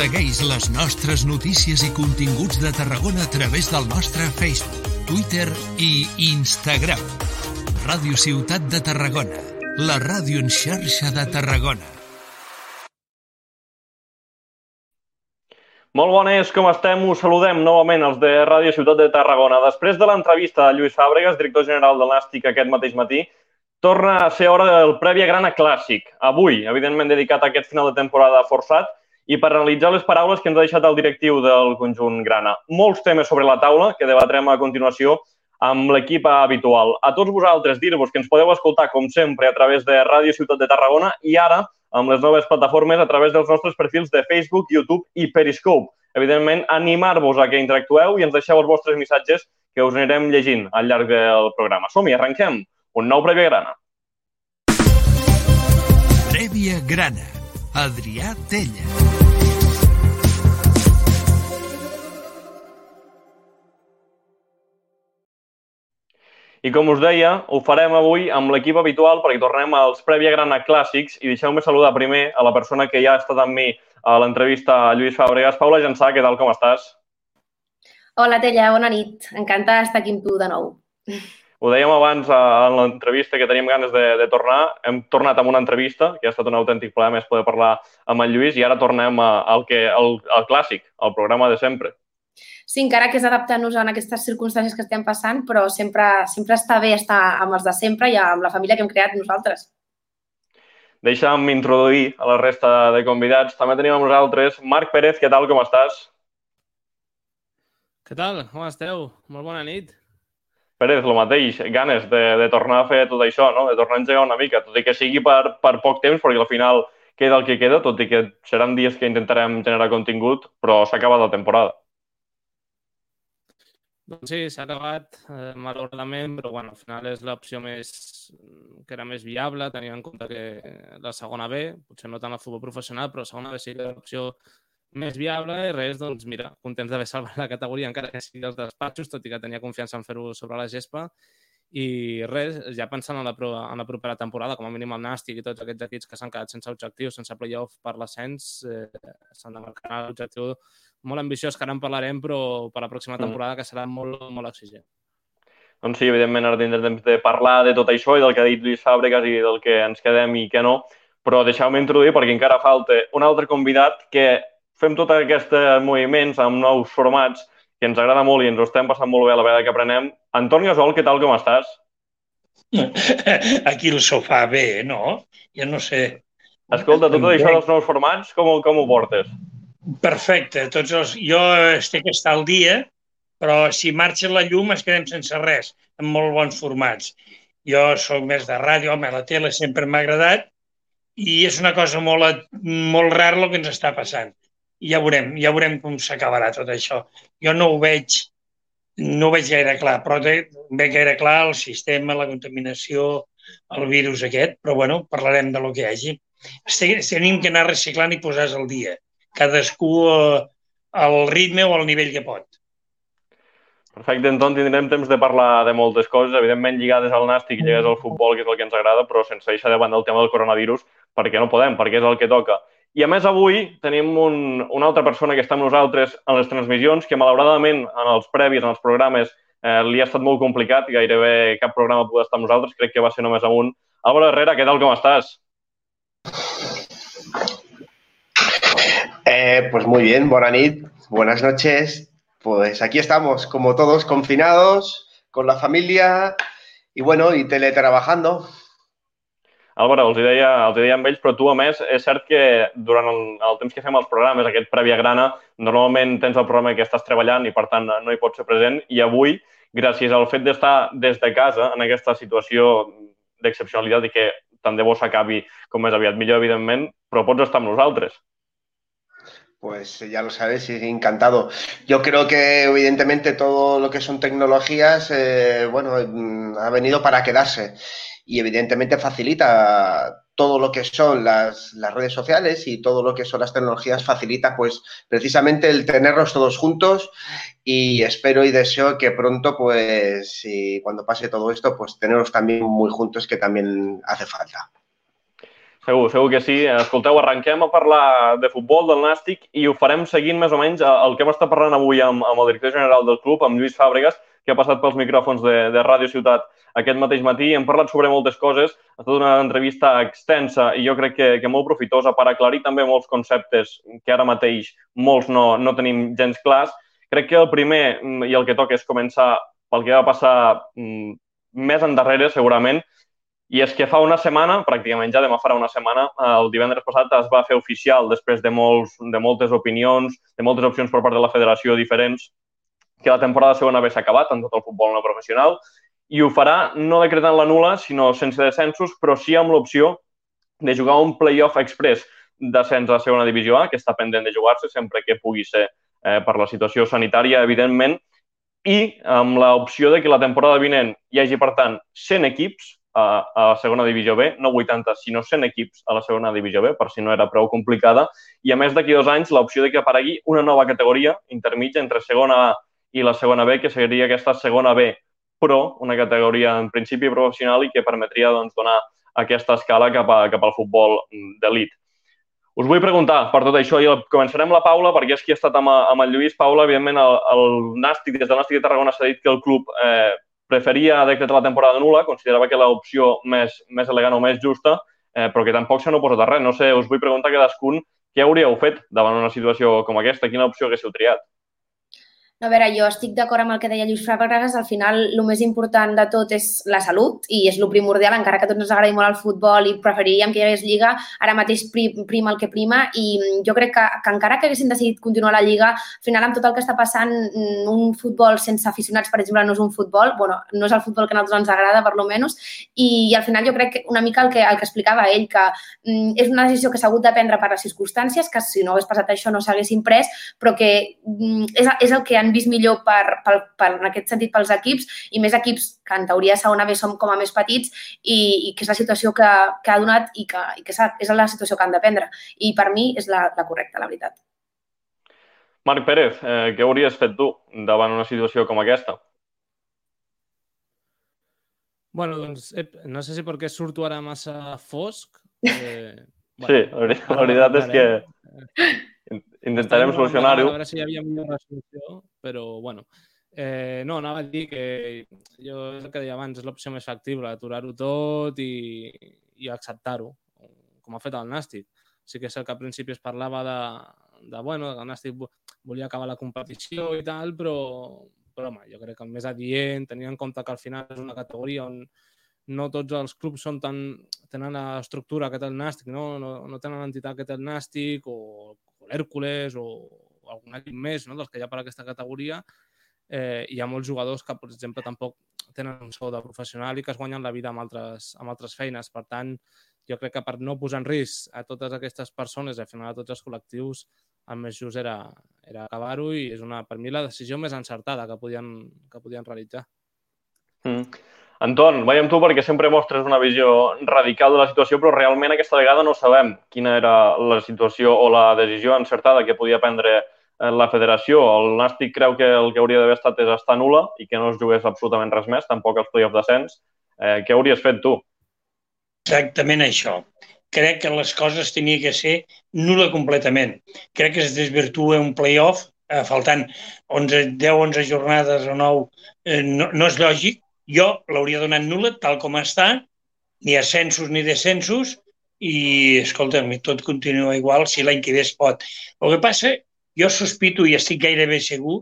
Segueix les nostres notícies i continguts de Tarragona a través del nostre Facebook, Twitter i Instagram. Ràdio Ciutat de Tarragona, la ràdio en xarxa de Tarragona. Molt bones, com estem? Us saludem novament els de Ràdio Ciutat de Tarragona. Després de l'entrevista de Lluís Fàbregas, director general del Nàstic aquest mateix matí, torna a ser hora del Prèvia Grana Clàssic. Avui, evidentment dedicat a aquest final de temporada forçat, i per analitzar les paraules que ens ha deixat el directiu del conjunt Grana. Molts temes sobre la taula que debatrem a continuació amb l'equip habitual. A tots vosaltres dir-vos que ens podeu escoltar, com sempre, a través de Ràdio Ciutat de Tarragona i ara amb les noves plataformes a través dels nostres perfils de Facebook, YouTube i Periscope. Evidentment, animar-vos a que interactueu i ens deixeu els vostres missatges que us anirem llegint al llarg del programa. Som-hi, arrenquem. Un nou Prèvia Grana. Prèvia Grana. Adrià Tella. I com us deia, ho farem avui amb l'equip habitual perquè tornem als Prèvia Grana Clàssics i deixeu-me saludar primer a la persona que ja ha estat amb mi a l'entrevista a Lluís Fàbregas. Paula Jansà, què tal, com estàs? Hola, Tella, bona nit. Encantada d'estar aquí amb tu de nou. Ho dèiem abans en l'entrevista que teníem ganes de, de tornar. Hem tornat amb una entrevista, que ha estat un autèntic plaer més poder parlar amb en Lluís, i ara tornem al, que, al, al clàssic, al programa de sempre. Sí, encara que és adaptant-nos a aquestes circumstàncies que estem passant, però sempre, sempre està bé estar amb els de sempre i amb la família que hem creat nosaltres. Deixa'm introduir a la resta de convidats. També tenim amb nosaltres Marc Pérez. Què tal, com estàs? Què tal? Com esteu? Molt bona nit. Pérez, el mateix, ganes de, de tornar a fer tot això, no? de tornar a engegar una mica, tot i que sigui per, per poc temps, perquè al final queda el que queda, tot i que seran dies que intentarem generar contingut, però s'ha acabat la temporada. Doncs sí, s'ha acabat, eh, malauradament, però bueno, al final és l'opció més que era més viable, tenint en compte que la segona B, potser no tant el futbol professional, però la segona B sí que era l'opció més viable i res, doncs mira, contents d'haver salvat la categoria encara que sigui els despatxos, tot i que tenia confiança en fer-ho sobre la gespa i res, ja pensant en la, pro, en la propera temporada, com a mínim el Nàstic i tots aquests equips que s'han quedat sense objectius, sense playoff per l'ascens, eh, s'han de marcar l'objectiu molt ambiciós, que ara en parlarem, però per la pròxima mm. temporada que serà molt, molt exigent. Doncs sí, evidentment ara tindrem temps de parlar de tot això i del que ha dit Lluís Fàbregas i del que ens quedem i que no, però deixeu-me introduir perquè encara falta un altre convidat que fem tots aquests moviments amb nous formats que ens agrada molt i ens ho estem passant molt bé a la vegada que aprenem. Antoni Gasol, què tal, com estàs? Aquí el sofà bé, no? Jo no sé. Escolta, tot això dels nous formats, com, com ho portes? Perfecte. Tots els... Jo estic que estar al dia, però si marxa la llum es quedem sense res, amb molt bons formats. Jo sóc més de ràdio, home, la tele sempre m'ha agradat i és una cosa molt, molt rara el que ens està passant i ja veurem, ja veurem com s'acabarà tot això. Jo no ho veig, no ho veig gaire clar, però veig gaire clar el sistema, la contaminació, el virus aquest, però bueno, parlarem de lo que hi hagi. Tenim que anar reciclant i posar al dia. Cadascú eh, al ritme o al nivell que pot. Perfecte, Anton, tindrem temps de parlar de moltes coses, evidentment lligades al nàstic i lligades al futbol, que és el que ens agrada, però sense deixar de banda el tema del coronavirus, perquè no podem, perquè és el que toca. I a més avui tenim un, una altra persona que està amb nosaltres en les transmissions, que malauradament en els previs, en els programes, eh, li ha estat molt complicat gairebé cap programa podia estar amb nosaltres, crec que va ser només amb un. Álvaro Herrera, què tal, com estàs? Eh, pues muy bien, buena nit, buenas noches. Pues aquí estamos, como todos, confinados, con la familia y bueno, y teletrabajando. Álvaro, els deia, els deia amb ells, però tu, a més, és cert que durant el, el temps que fem els programes, aquest prèvia grana, normalment tens el programa que estàs treballant i, per tant, no hi pots ser present. I avui, gràcies al fet d'estar des de casa en aquesta situació d'excepcionalitat i que tant de bo s'acabi com més aviat millor, evidentment, però pots estar amb nosaltres. Pues ya lo sabes, encantado. Yo creo que evidentemente todo lo que son tecnologías, eh, bueno, mm, ha venido para quedarse. Y evidentemente facilita todo lo que son las, las, redes sociales y todo lo que son las tecnologías facilita pues precisamente el tenernos todos juntos y espero y deseo que pronto pues y cuando pase todo esto pues tenernos también muy juntos que también hace falta. Segur, segur que sí. Escolteu, arrenquem a parlar de futbol, del Nàstic, i ho farem seguint més o menys el que hem estat parlant avui amb, amb el director general del club, amb Lluís Fàbregas, que ha passat pels micròfons de, de Ràdio Ciutat aquest mateix matí. Hem parlat sobre moltes coses, ha estat una entrevista extensa i jo crec que, que molt profitosa per aclarir també molts conceptes que ara mateix molts no, no tenim gens clars. Crec que el primer mm, i el que toca és començar pel que va passar mm, més endarrere, segurament, i és que fa una setmana, pràcticament ja demà farà una setmana, el divendres passat es va fer oficial, després de, molts, de moltes opinions, de moltes opcions per part de la federació diferents, que la temporada segona s'ha acabat en tot el futbol no professional i ho farà no decretant la nula, sinó sense descensos, però sí amb l'opció de jugar un playoff express. D'ascens a la segona divisió A, que està pendent de jugar-se sempre que pugui ser eh, per la situació sanitària, evidentment, i amb l'opció de que la temporada vinent hi hagi, per tant, 100 equips, a, a la segona divisió B, no 80, sinó 100 equips a la segona divisió B, per si no era prou complicada, i a més d'aquí dos anys l'opció de que aparegui una nova categoria intermitja entre segona A i la segona B, que seria aquesta segona B Pro, una categoria en principi professional i que permetria doncs, donar aquesta escala cap, a, cap al futbol d'elit. Us vull preguntar per tot això i començarem la Paula perquè és qui ha estat amb, amb el Lluís. Paula, evidentment, el, el Nàstic, des del Nàstic de Tarragona s'ha dit que el club eh, preferia decretar la temporada nula, considerava que l'opció més, més elegant o més justa, eh, però que tampoc s'han oposat a res. No sé, us vull preguntar cadascun què hauríeu fet davant una situació com aquesta? Quina opció haguéssiu triat? A veure, jo estic d'acord amb el que deia Lluís Fàbregas. Al final, el més important de tot és la salut i és el primordial, encara que a tots ens agradi molt el futbol i preferiríem que hi hagués Lliga, ara mateix prima el que prima i jo crec que, que encara que haguessin decidit continuar la Lliga, al final, amb tot el que està passant, un futbol sense aficionats, per exemple, no és un futbol, bueno, no és el futbol que a nosaltres ens agrada, per lo menys, i, i al final jo crec que una mica el que, el que explicava ell, que mm, és una decisió que s'ha hagut de prendre per les circumstàncies, que si no hagués passat això no s'haguessin pres, però que mm, és, és el que han vist millor per, per, per, en aquest sentit pels equips i més equips que en teoria a segona B som com a més petits i, i que és la situació que, que ha donat i que, i que és la situació que han de prendre. I per mi és la, la correcta, la veritat. Marc Pérez, eh, què hauries fet tu davant una situació com aquesta? Bueno, doncs, eh, no sé si perquè surto ara massa fosc. Eh, bueno, sí, la veritat és que Intentarem solucionar-ho. A veure si hi havia millor resolució, però, bueno, Eh, no, anava a dir que jo és el que deia abans, és l'opció més factible, aturar-ho tot i, i acceptar-ho, com ha fet el Nàstic. Sí que és el que al principi es parlava de, de bueno, que el Nàstic volia acabar la competició i tal, però, però home, jo crec que el més adient, tenint en compte que al final és una categoria on no tots els clubs són tan, tenen l'estructura que té el Nàstic, no? No, no tenen l'entitat que té el Nàstic o l'Hèrcules o, algun equip més no? dels que hi ha per aquesta categoria, eh, hi ha molts jugadors que, per exemple, tampoc tenen un sou de professional i que es guanyen la vida amb altres, amb altres feines. Per tant, jo crec que per no posar en risc a totes aquestes persones al final a tots els col·lectius, el més just era, era acabar-ho i és una, per mi la decisió més encertada que podien, que podien realitzar. Mm. Anton, veiem tu perquè sempre mostres una visió radical de la situació, però realment aquesta vegada no sabem quina era la situació o la decisió encertada que podia prendre eh, la federació. El Nàstic creu que el que hauria d'haver estat és estar nula i que no es jugués absolutament res més, tampoc els play-off d'ascens. Eh, què hauries fet tu? Exactament això. Crec que les coses tenia que ser nula completament. Crec que es desvirtua un play-off eh, faltant 11, 10-11 jornades o 9. Eh, no, no és lògic jo l'hauria donat nula tal com està, ni ascensos ni descensos, i, escolta'm, tot continua igual si l'any que ve es pot. El que passa, jo sospito i estic gairebé segur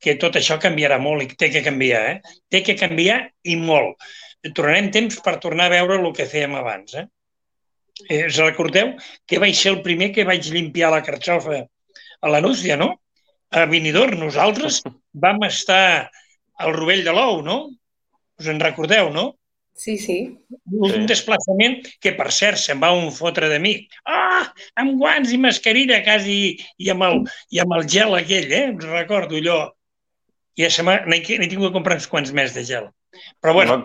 que tot això canviarà molt i té que canviar, eh? Té que canviar i molt. Tornarem temps per tornar a veure el que fèiem abans, eh? eh us recordeu que vaig ser el primer que vaig limpiar la carxofa a la Núcia, no? A Benidorm, nosaltres vam estar al rovell de l'ou, no? Us en recordeu, no? Sí, sí. Un desplaçament que, per cert, se'n va un fotre de mi. Ah, amb guants i mascarilla quasi i amb el, i amb el gel aquell, eh? Us recordo allò. I n'he tingut de comprar uns quants més de gel. Però, bueno,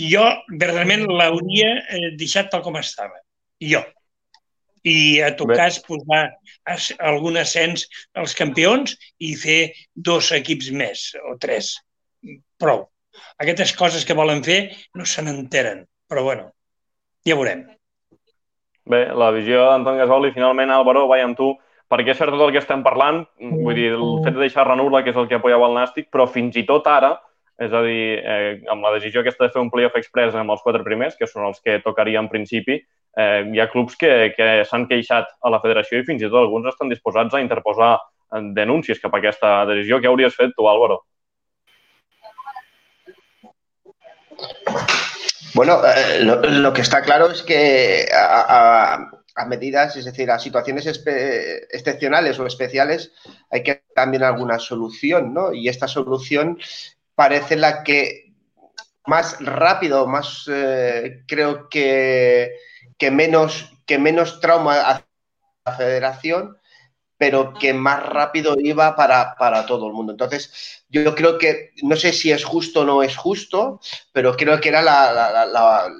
jo verdaderament l'hauria eh, deixat tal com estava. Jo. I a tot Bé. cas posar algun ascens als campions i fer dos equips més o tres. Prou. Aquestes coses que volen fer no se n'enteren, però bueno, ja veurem. Bé, la visió d'Anton Gasol i finalment, Álvaro, vaig amb tu, perquè és cert tot el que estem parlant, vull dir, el fet de deixar Ranula, que és el que apoyava el Nàstic, però fins i tot ara, és a dir, eh, amb la decisió aquesta de fer un playoff express amb els quatre primers, que són els que tocaria en principi, eh, hi ha clubs que, que s'han queixat a la federació i fins i tot alguns estan disposats a interposar eh, denúncies cap a aquesta decisió. Què hauries fet tu, Álvaro? Bueno, eh, lo, que está claro es que a medidas, es decir, a situaciones excepcionales o especiales, hay que también alguna solución, ¿no? Y esta solución parece la que más rápido, más eh, creo que, que, menos, que menos trauma a la federación, pero que más rápido iba para, para, todo el mundo. Entonces, yo creo que, no sé si es justo o no es justo, pero creo que era la, la, la,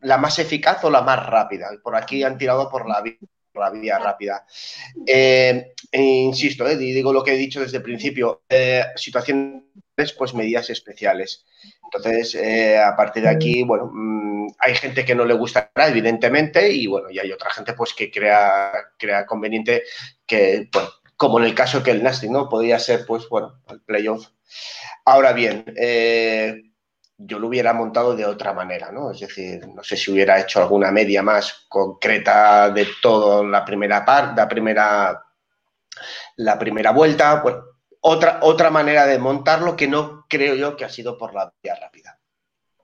la más eficaz o la más rápida. Por aquí han tirado por la vía, rápida. Eh, e insisto, eh, digo lo que he dicho desde el principio, eh, situaciones, pues medidas especiales. Entonces, eh, a partir de aquí, bueno, mmm, hay gente que no le gustará, evidentemente, y bueno, y hay otra gente pues que crea, conveniente que, bueno, como en el caso que el Nasty, ¿no? Podría ser, pues, bueno, el playoff. Ahora bien, eh, yo lo hubiera montado de otra manera, ¿no? Es decir, no sé si hubiera hecho alguna media más concreta de todo la primera parte, la primera, la primera vuelta, bueno, otra, otra manera de montarlo que no creo yo que ha sido por la via ràpida.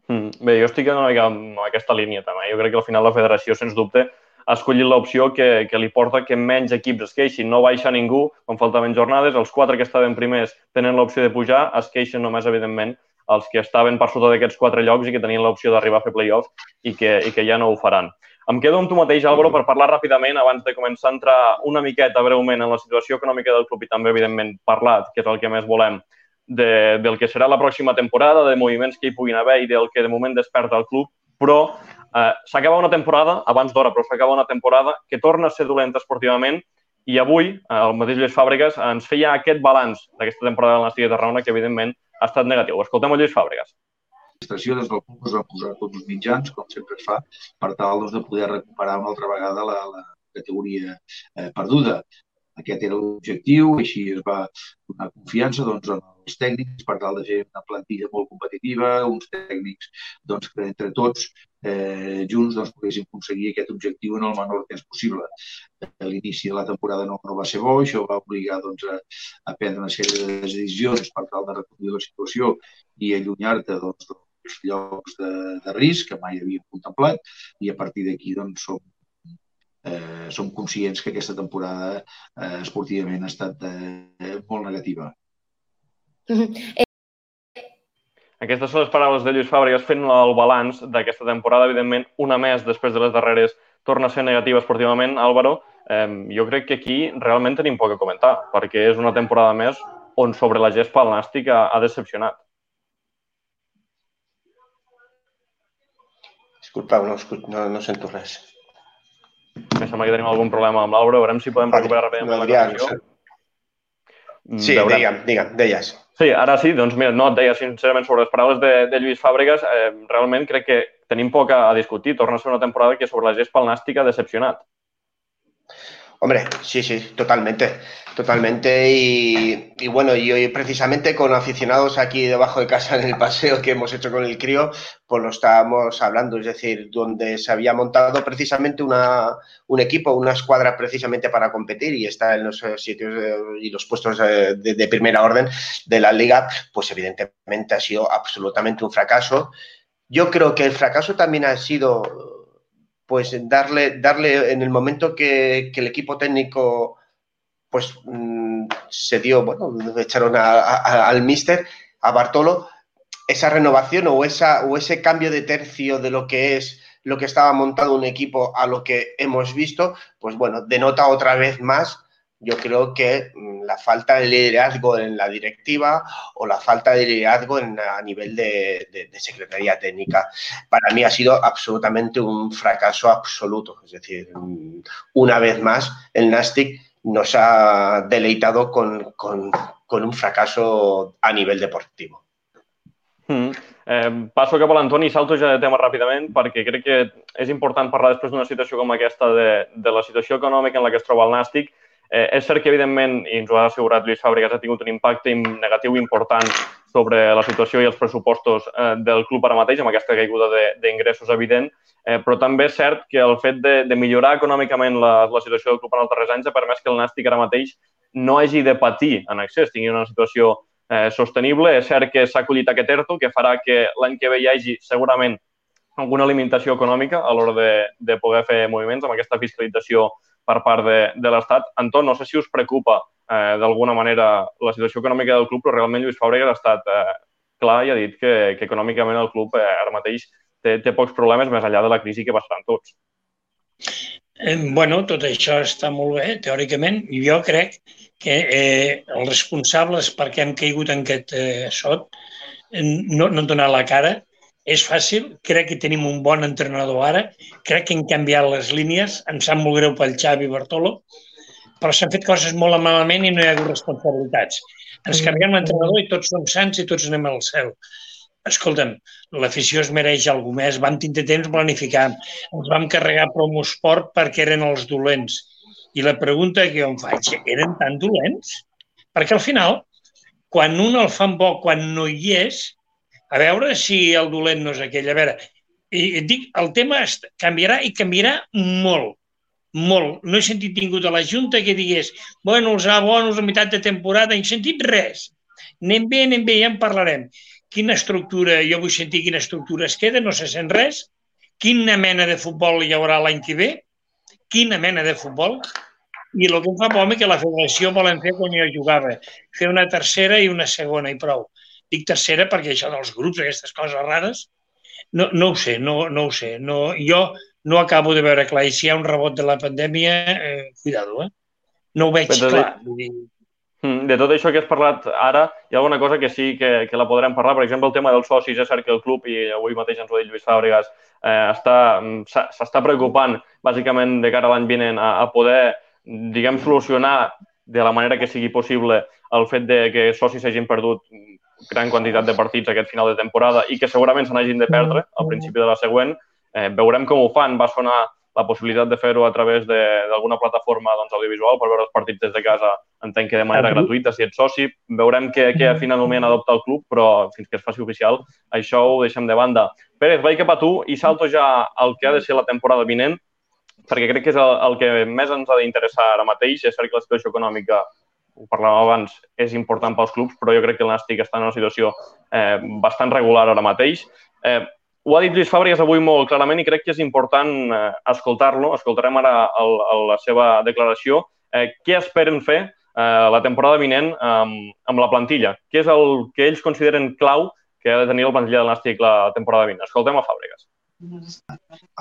Mm, bé, jo estic en, en aquesta línia també. Jo crec que al final la federació, sens dubte, ha escollit l'opció que, que li porta que menys equips es queixin. No baixa ningú, quan faltaven jornades, els quatre que estaven primers tenen l'opció de pujar, es queixen només, evidentment, els que estaven per sota d'aquests quatre llocs i que tenien l'opció d'arribar a fer playoff i que, i que ja no ho faran. Em quedo amb tu mateix, Álvaro, per parlar ràpidament, abans de començar a entrar una miqueta breument en la situació econòmica del club i també, evidentment, parlat, que és el que més volem, de, del que serà la pròxima temporada, de moviments que hi puguin haver i del que de moment desperta el club, però eh, s'acaba una temporada, abans d'hora, però s'acaba una temporada que torna a ser dolenta esportivament i avui eh, el mateix Lluís Fàbregas ens feia aquest balanç d'aquesta temporada del Nàstic de Tarragona que, evidentment, ha estat negatiu. Escoltem el Lluís Fàbregas. L'administració des del club es va posar tots els mitjans, com sempre es fa, per tal doncs, de poder recuperar una altra vegada la, la categoria eh, perduda. Aquest era l'objectiu, així es va donar confiança doncs, als tècnics per tal de fer una plantilla molt competitiva, uns tècnics doncs, que entre tots eh, junts doncs, poguéssim aconseguir aquest objectiu en el menor temps possible. A l'inici de la temporada no, no va ser bo, això va obligar doncs, a, a prendre una sèrie de decisions per tal de recollir la situació i allunyar-te doncs, dels llocs de, de risc que mai havíem contemplat i a partir d'aquí doncs, som eh, som conscients que aquesta temporada eh, esportivament ha estat eh, molt negativa. Aquestes són les paraules de Lluís Fàbregas fent el balanç d'aquesta temporada. Evidentment, una més després de les darreres torna a ser negativa esportivament. Álvaro, eh, jo crec que aquí realment tenim poc a comentar, perquè és una temporada més on sobre la gespa el Nàstic ha, ha decepcionat. Disculpa, no, no, no sento res. Me sembla que tenim algun problema amb l'Aura. Veurem si podem recuperar ràpidament la connexió. Mm, sí, Veurem. digue'm, digue'm, deies. Sí, ara sí, doncs mira, no et deia sincerament sobre les paraules de, de Lluís Fàbregas, eh, realment crec que tenim poc a, a discutir. Torna a ser una temporada que sobre la gespa el Nàstic ha decepcionat. Hombre, sí, sí, totalmente. Totalmente. Y, bueno, y hoy precisamente con aficionados aquí debajo de casa en el paseo que hemos hecho con el crío, pues lo estábamos hablando, es decir, donde se había montado precisamente una, un equipo, una escuadra precisamente para competir y está en los sitios y los puestos de, de primera orden de la liga, pues evidentemente ha sido absolutamente un fracaso. Yo creo que el fracaso también ha sido pues darle, darle en el momento que, el equipo técnico pues mmm, se dio, bueno, echaron a, al mister, a Bartolo, esa renovación o, esa, o ese cambio de tercio de lo que es lo que estaba montado un equipo a lo que hemos visto, pues bueno, denota otra vez más, yo creo que la falta de liderazgo en la directiva o la falta de liderazgo en, a nivel de, de, secretaría técnica. Para mí ha sido absolutamente un fracaso absoluto. Es decir, una vez más, el Nastic nos ha deleitado con, con, un fracaso a nivel deportivo. Mm. Eh, passo cap a salto ja de tema ràpidament perquè crec que és important parlar després d'una situació com aquesta de, de la situació econòmica en la que es troba el Nàstic. Eh, és cert que, evidentment, i ens ho ha assegurat Lluís Fàbregas, ha tingut un impacte negatiu important sobre la situació i els pressupostos eh, del club ara mateix, amb aquesta caiguda d'ingressos evident, eh, però també és cert que el fet de, de millorar econòmicament la, la situació del club en els darrers anys ha permès que el Nàstic ara mateix no hagi de patir en accés, tingui una situació eh, sostenible. És cert que s'ha acollit aquest ERTO, que farà que l'any que ve hi hagi segurament alguna limitació econòmica a l'hora de, de poder fer moviments amb aquesta fiscalització per part de, de l'Estat. Anton, no sé si us preocupa eh, d'alguna manera la situació econòmica del club, però realment Lluís Fàbregas ha estat eh, clar i ha dit que, que econòmicament el club eh, ara mateix té, té pocs problemes més enllà de la crisi que passaran tots. Eh, bueno, tot això està molt bé, teòricament. Jo crec que eh, els responsables perquè hem caigut en aquest eh, sot no, no han donat la cara. És fàcil, crec que tenim un bon entrenador ara, crec que hem canviat les línies, em sap molt greu pel Xavi Bartolo, però s'han fet coses molt malament i no hi ha hagut responsabilitats. Ens canviem l'entrenador i tots som sants i tots anem al cel. Escolta'm, l'afició es mereix alguna més. Vam tindre temps planificar. Ens vam carregar Promosport perquè eren els dolents i la pregunta que jo em faig, eren tan dolents? Perquè al final, quan un el fan bo, quan no hi és, a veure si el dolent no és aquell. A veure, i et dic, el tema canviarà i canviarà molt, molt. No he sentit ningú de la Junta que digués bueno, els abonos a meitat de temporada, he sentit res. Anem bé, anem bé, ja en parlarem. Quina estructura, jo vull sentir quina estructura es queda, no se sent res. Quina mena de futbol hi haurà l'any que ve? Quina mena de futbol? I el que em fa por que la federació volen fer quan jo jugava, fer una tercera i una segona i prou. Dic tercera perquè això dels grups, aquestes coses rares, no, no ho sé, no, no ho sé. No, jo no acabo de veure clar. I si hi ha un rebot de la pandèmia, eh, cuidado, eh? No ho veig Però clar. De, mm, de tot això que has parlat ara, hi ha alguna cosa que sí que, que la podrem parlar. Per exemple, el tema dels socis. És cert que el club, i avui mateix ens ho ha dit Lluís Fàbregas, eh, s'està preocupant bàsicament de cara a l'any vinent a, a poder diguem, solucionar de la manera que sigui possible el fet de que socis hagin perdut gran quantitat de partits aquest final de temporada i que segurament se n'hagin de perdre al principi de la següent. Eh, veurem com ho fan. Va sonar la possibilitat de fer-ho a través d'alguna plataforma doncs, audiovisual per veure els partits des de casa, entenc que de manera gratuïta, si ets soci. Veurem què, què finalment adopta el club, però fins que es faci oficial, això ho deixem de banda. Pérez, vaig cap a tu i salto ja al que ha de ser la temporada vinent perquè crec que és el, el que més ens ha d'interessar ara mateix. És cert que la situació econòmica, ho parlàvem abans, és important pels clubs, però jo crec que el està en una situació eh, bastant regular ara mateix. Eh, ho ha dit Lluís Fàbregas avui molt clarament i crec que és important eh, escoltar-lo. Escoltarem ara el, el, la seva declaració. Eh, què esperen fer eh, la temporada vinent amb, amb la plantilla? Què és el que ells consideren clau que ha de tenir el plantilla del Nàstic la temporada vinent? Escoltem a Fàbregas.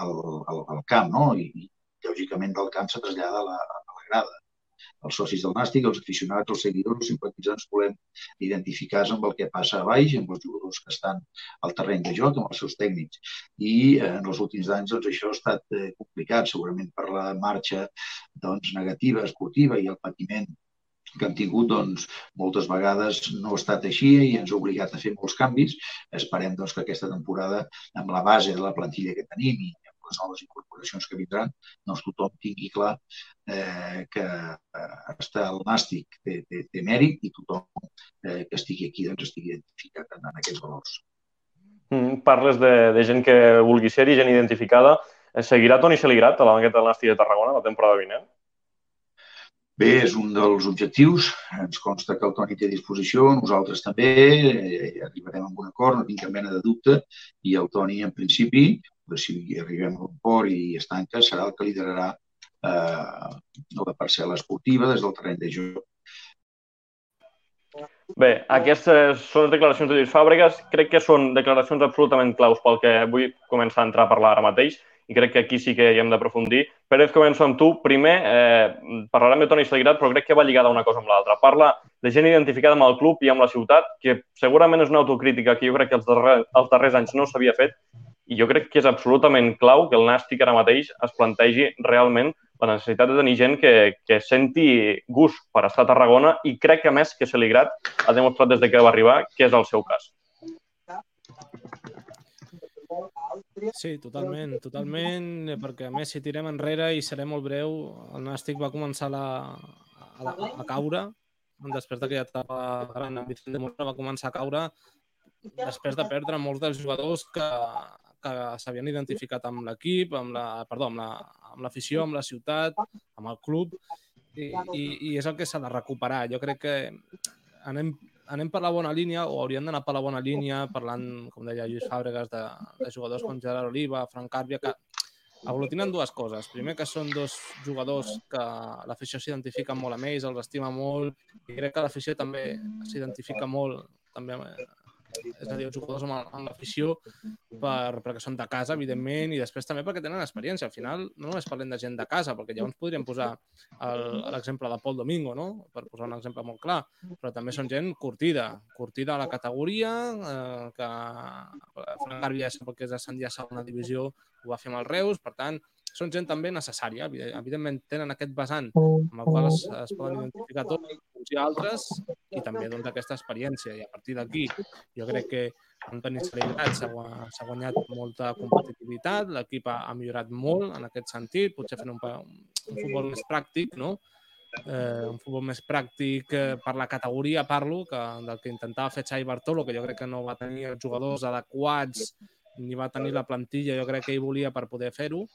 Al, al, al camp, no? I, lògicament del camp se trasllada a la, a la grada. Els socis del Nàstic, els aficionats, els seguidors, els simpatitzants volem identificar-nos amb el que passa a baix, amb els jugadors que estan al terreny de joc, amb els seus tècnics. I eh, en els últims anys doncs, això ha estat eh, complicat, segurament per la marxa doncs, negativa, esportiva i el patiment que han tingut, doncs, moltes vegades no ha estat així i ens ha obligat a fer molts canvis. Esperem doncs, que aquesta temporada, amb la base de la plantilla que tenim i les incorporacions que vindran, doncs tothom tingui clar eh, que eh, està el nàstic té, té, té mèrit i tothom eh, que estigui aquí doncs, estigui identificat en, en aquests valors. Mm, parles de, de gent que vulgui ser-hi, gent identificada. Eh, seguirà Toni Seligrat a la banqueta del Nàstic de Tarragona la temporada vinent? Bé, és un dels objectius. Ens consta que el Toni té a disposició, nosaltres també, eh, arribarem a un acord, no tinc cap mena de dubte, i el Toni, en principi, però si arribem a un port i es tanca, serà el que liderarà eh, la parcel·la esportiva des del terreny de joc. Bé, aquestes són les declaracions de Lluís Fàbregas. Crec que són declaracions absolutament claus pel que vull començar a entrar a parlar ara mateix i crec que aquí sí que hi hem d'aprofundir. Pérez, començo amb tu. Primer, eh, parlarem de Toni Segrat, però crec que va lligada una cosa amb l'altra. Parla de gent identificada amb el club i amb la ciutat, que segurament és una autocrítica que jo crec que els, darrer, els darrers anys no s'havia fet i jo crec que és absolutament clau que el Nàstic ara mateix es plantegi realment la necessitat de tenir gent que, que senti gust per estar a Tarragona i crec que, més, que Seligrat ha demostrat des de que va arribar que és el seu cas. Sí, totalment, totalment, perquè a més si tirem enrere i seré molt breu, el Nàstic va començar la, a, a caure, després d'aquella etapa gran amb Vicente Mora va començar a caure després de perdre molts dels jugadors que, que s'havien identificat amb l'equip, amb la, perdó, amb l'afició, la, amb, amb la ciutat, amb el club, i, i, i és el que s'ha de recuperar. Jo crec que anem anem per la bona línia o hauríem d'anar per la bona línia parlant, com deia Lluís Fàbregas, de, de jugadors com Gerard Oliva, Frank Càrbia, que aglutinen dues coses. Primer, que són dos jugadors que l'afició s'identifica molt amb ells, els estima molt, i crec que l'afició també s'identifica molt també és a dir, els jugadors amb, amb l'afició per, perquè són de casa, evidentment, i després també perquè tenen experiència. Al final, no només parlem de gent de casa, perquè llavors podríem posar l'exemple de Pol Domingo, no? per posar un exemple molt clar, però també són gent curtida, curtida a la categoria, eh, que Frank Garbia, perquè és de a segona divisió, ho va fer amb el Reus, per tant, són gent també necessària. Evidentment tenen aquest vessant amb el qual es, es poden identificar tots uns i altres i també doncs, aquesta experiència. I a partir d'aquí jo crec que Antoni Saligrat s'ha guanyat molta competitivitat, l'equip ha, ha millorat molt en aquest sentit, potser fent un, un futbol més pràctic, no? eh, un futbol més pràctic eh, per la categoria, parlo, que, del que intentava fer Xavi Bartolo, que jo crec que no va tenir els jugadors adequats ni va tenir la plantilla, jo crec que ell volia per poder fer-ho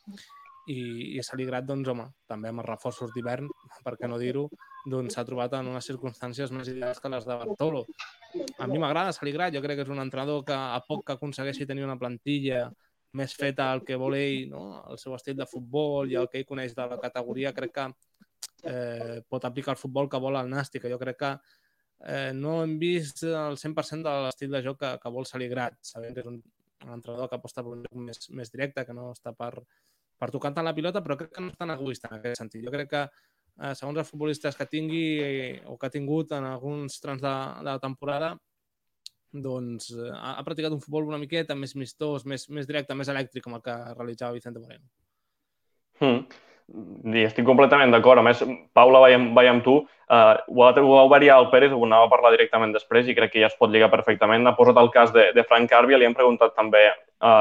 i, i Saligrat, doncs, home, també amb els reforços d'hivern, per què no dir-ho, doncs s'ha trobat en unes circumstàncies més ideals que les de Bartolo. A mi m'agrada Saligrat, jo crec que és un entrenador que a poc que aconsegueixi tenir una plantilla més feta al que vol ell, no? el seu estil de futbol i el que ell coneix de la categoria, crec que eh, pot aplicar el futbol que vol el Nàstic. Jo crec que eh, no hem vist el 100% de l'estil de joc que, que vol Saligrat, sabent que és un, un entrenador que aposta per un joc més, més directe, que no està per, per tocar tant la pilota, però crec que no és tan egoista en aquest sentit. Jo crec que, eh, segons els futbolistes que tingui eh, o que ha tingut en alguns trams de, de la temporada, doncs eh, ha, practicat un futbol una miqueta més mistós, més, més directe, més elèctric, com el que realitzava Vicente Moreno. Hmm. I estic completament d'acord. A més, Paula, vaig amb tu. Uh, ho, ho ha variat el Pérez, ho anava a parlar directament després i crec que ja es pot lligar perfectament. Ha posat el cas de, de Frank Carbia, li hem preguntat també a,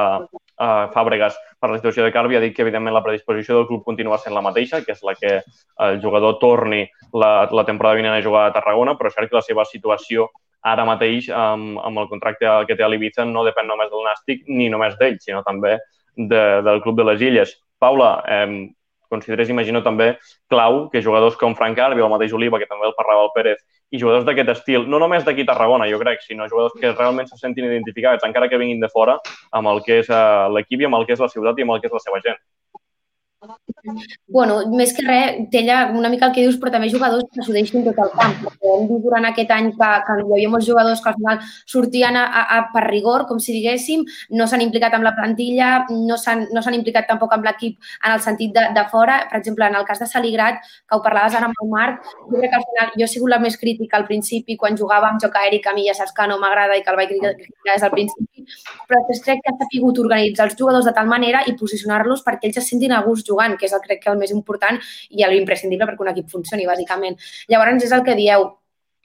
a Fàbregas per la situació de Carvi, ha dit que evidentment la predisposició del club continua sent la mateixa, que és la que el jugador torni la, la temporada vinent a jugar a Tarragona, però és cert que la seva situació ara mateix amb, amb el contracte que té a l'Ibiza no depèn només del Nàstic ni només d'ell, sinó també de, del Club de les Illes. Paula, eh, consideres, imagino, també clau que jugadors com Frank Arbi o el mateix Oliva, que també el parlava el Pérez, i jugadors d'aquest estil, no només d'aquí a Tarragona, jo crec, sinó jugadors que realment se sentin identificats, encara que vinguin de fora, amb el que és eh, l'equip i amb el que és la ciutat i amb el que és la seva gent. Bueno, més que res, té una mica el que dius, però també jugadors que s'ho deixin tot el camp. Perquè hem vist durant aquest any que, que hi havia molts jugadors que al final sortien a, a, a per rigor, com si diguéssim, no s'han implicat amb la plantilla, no s'han no implicat tampoc amb l'equip en el sentit de, de fora. Per exemple, en el cas de Saligrat, que ho parlaves ara amb el Marc, jo crec que al final jo he sigut la més crítica al principi quan jugava amb joc que a mi ja saps que no m'agrada i que el vaig criticar des del principi, però després crec que ha sabut organitzar els jugadors de tal manera i posicionar-los perquè ells se sentin a gust jugant, que és el, crec que el més important i l'imprescindible perquè un equip funcioni, bàsicament. Llavors, és el que dieu,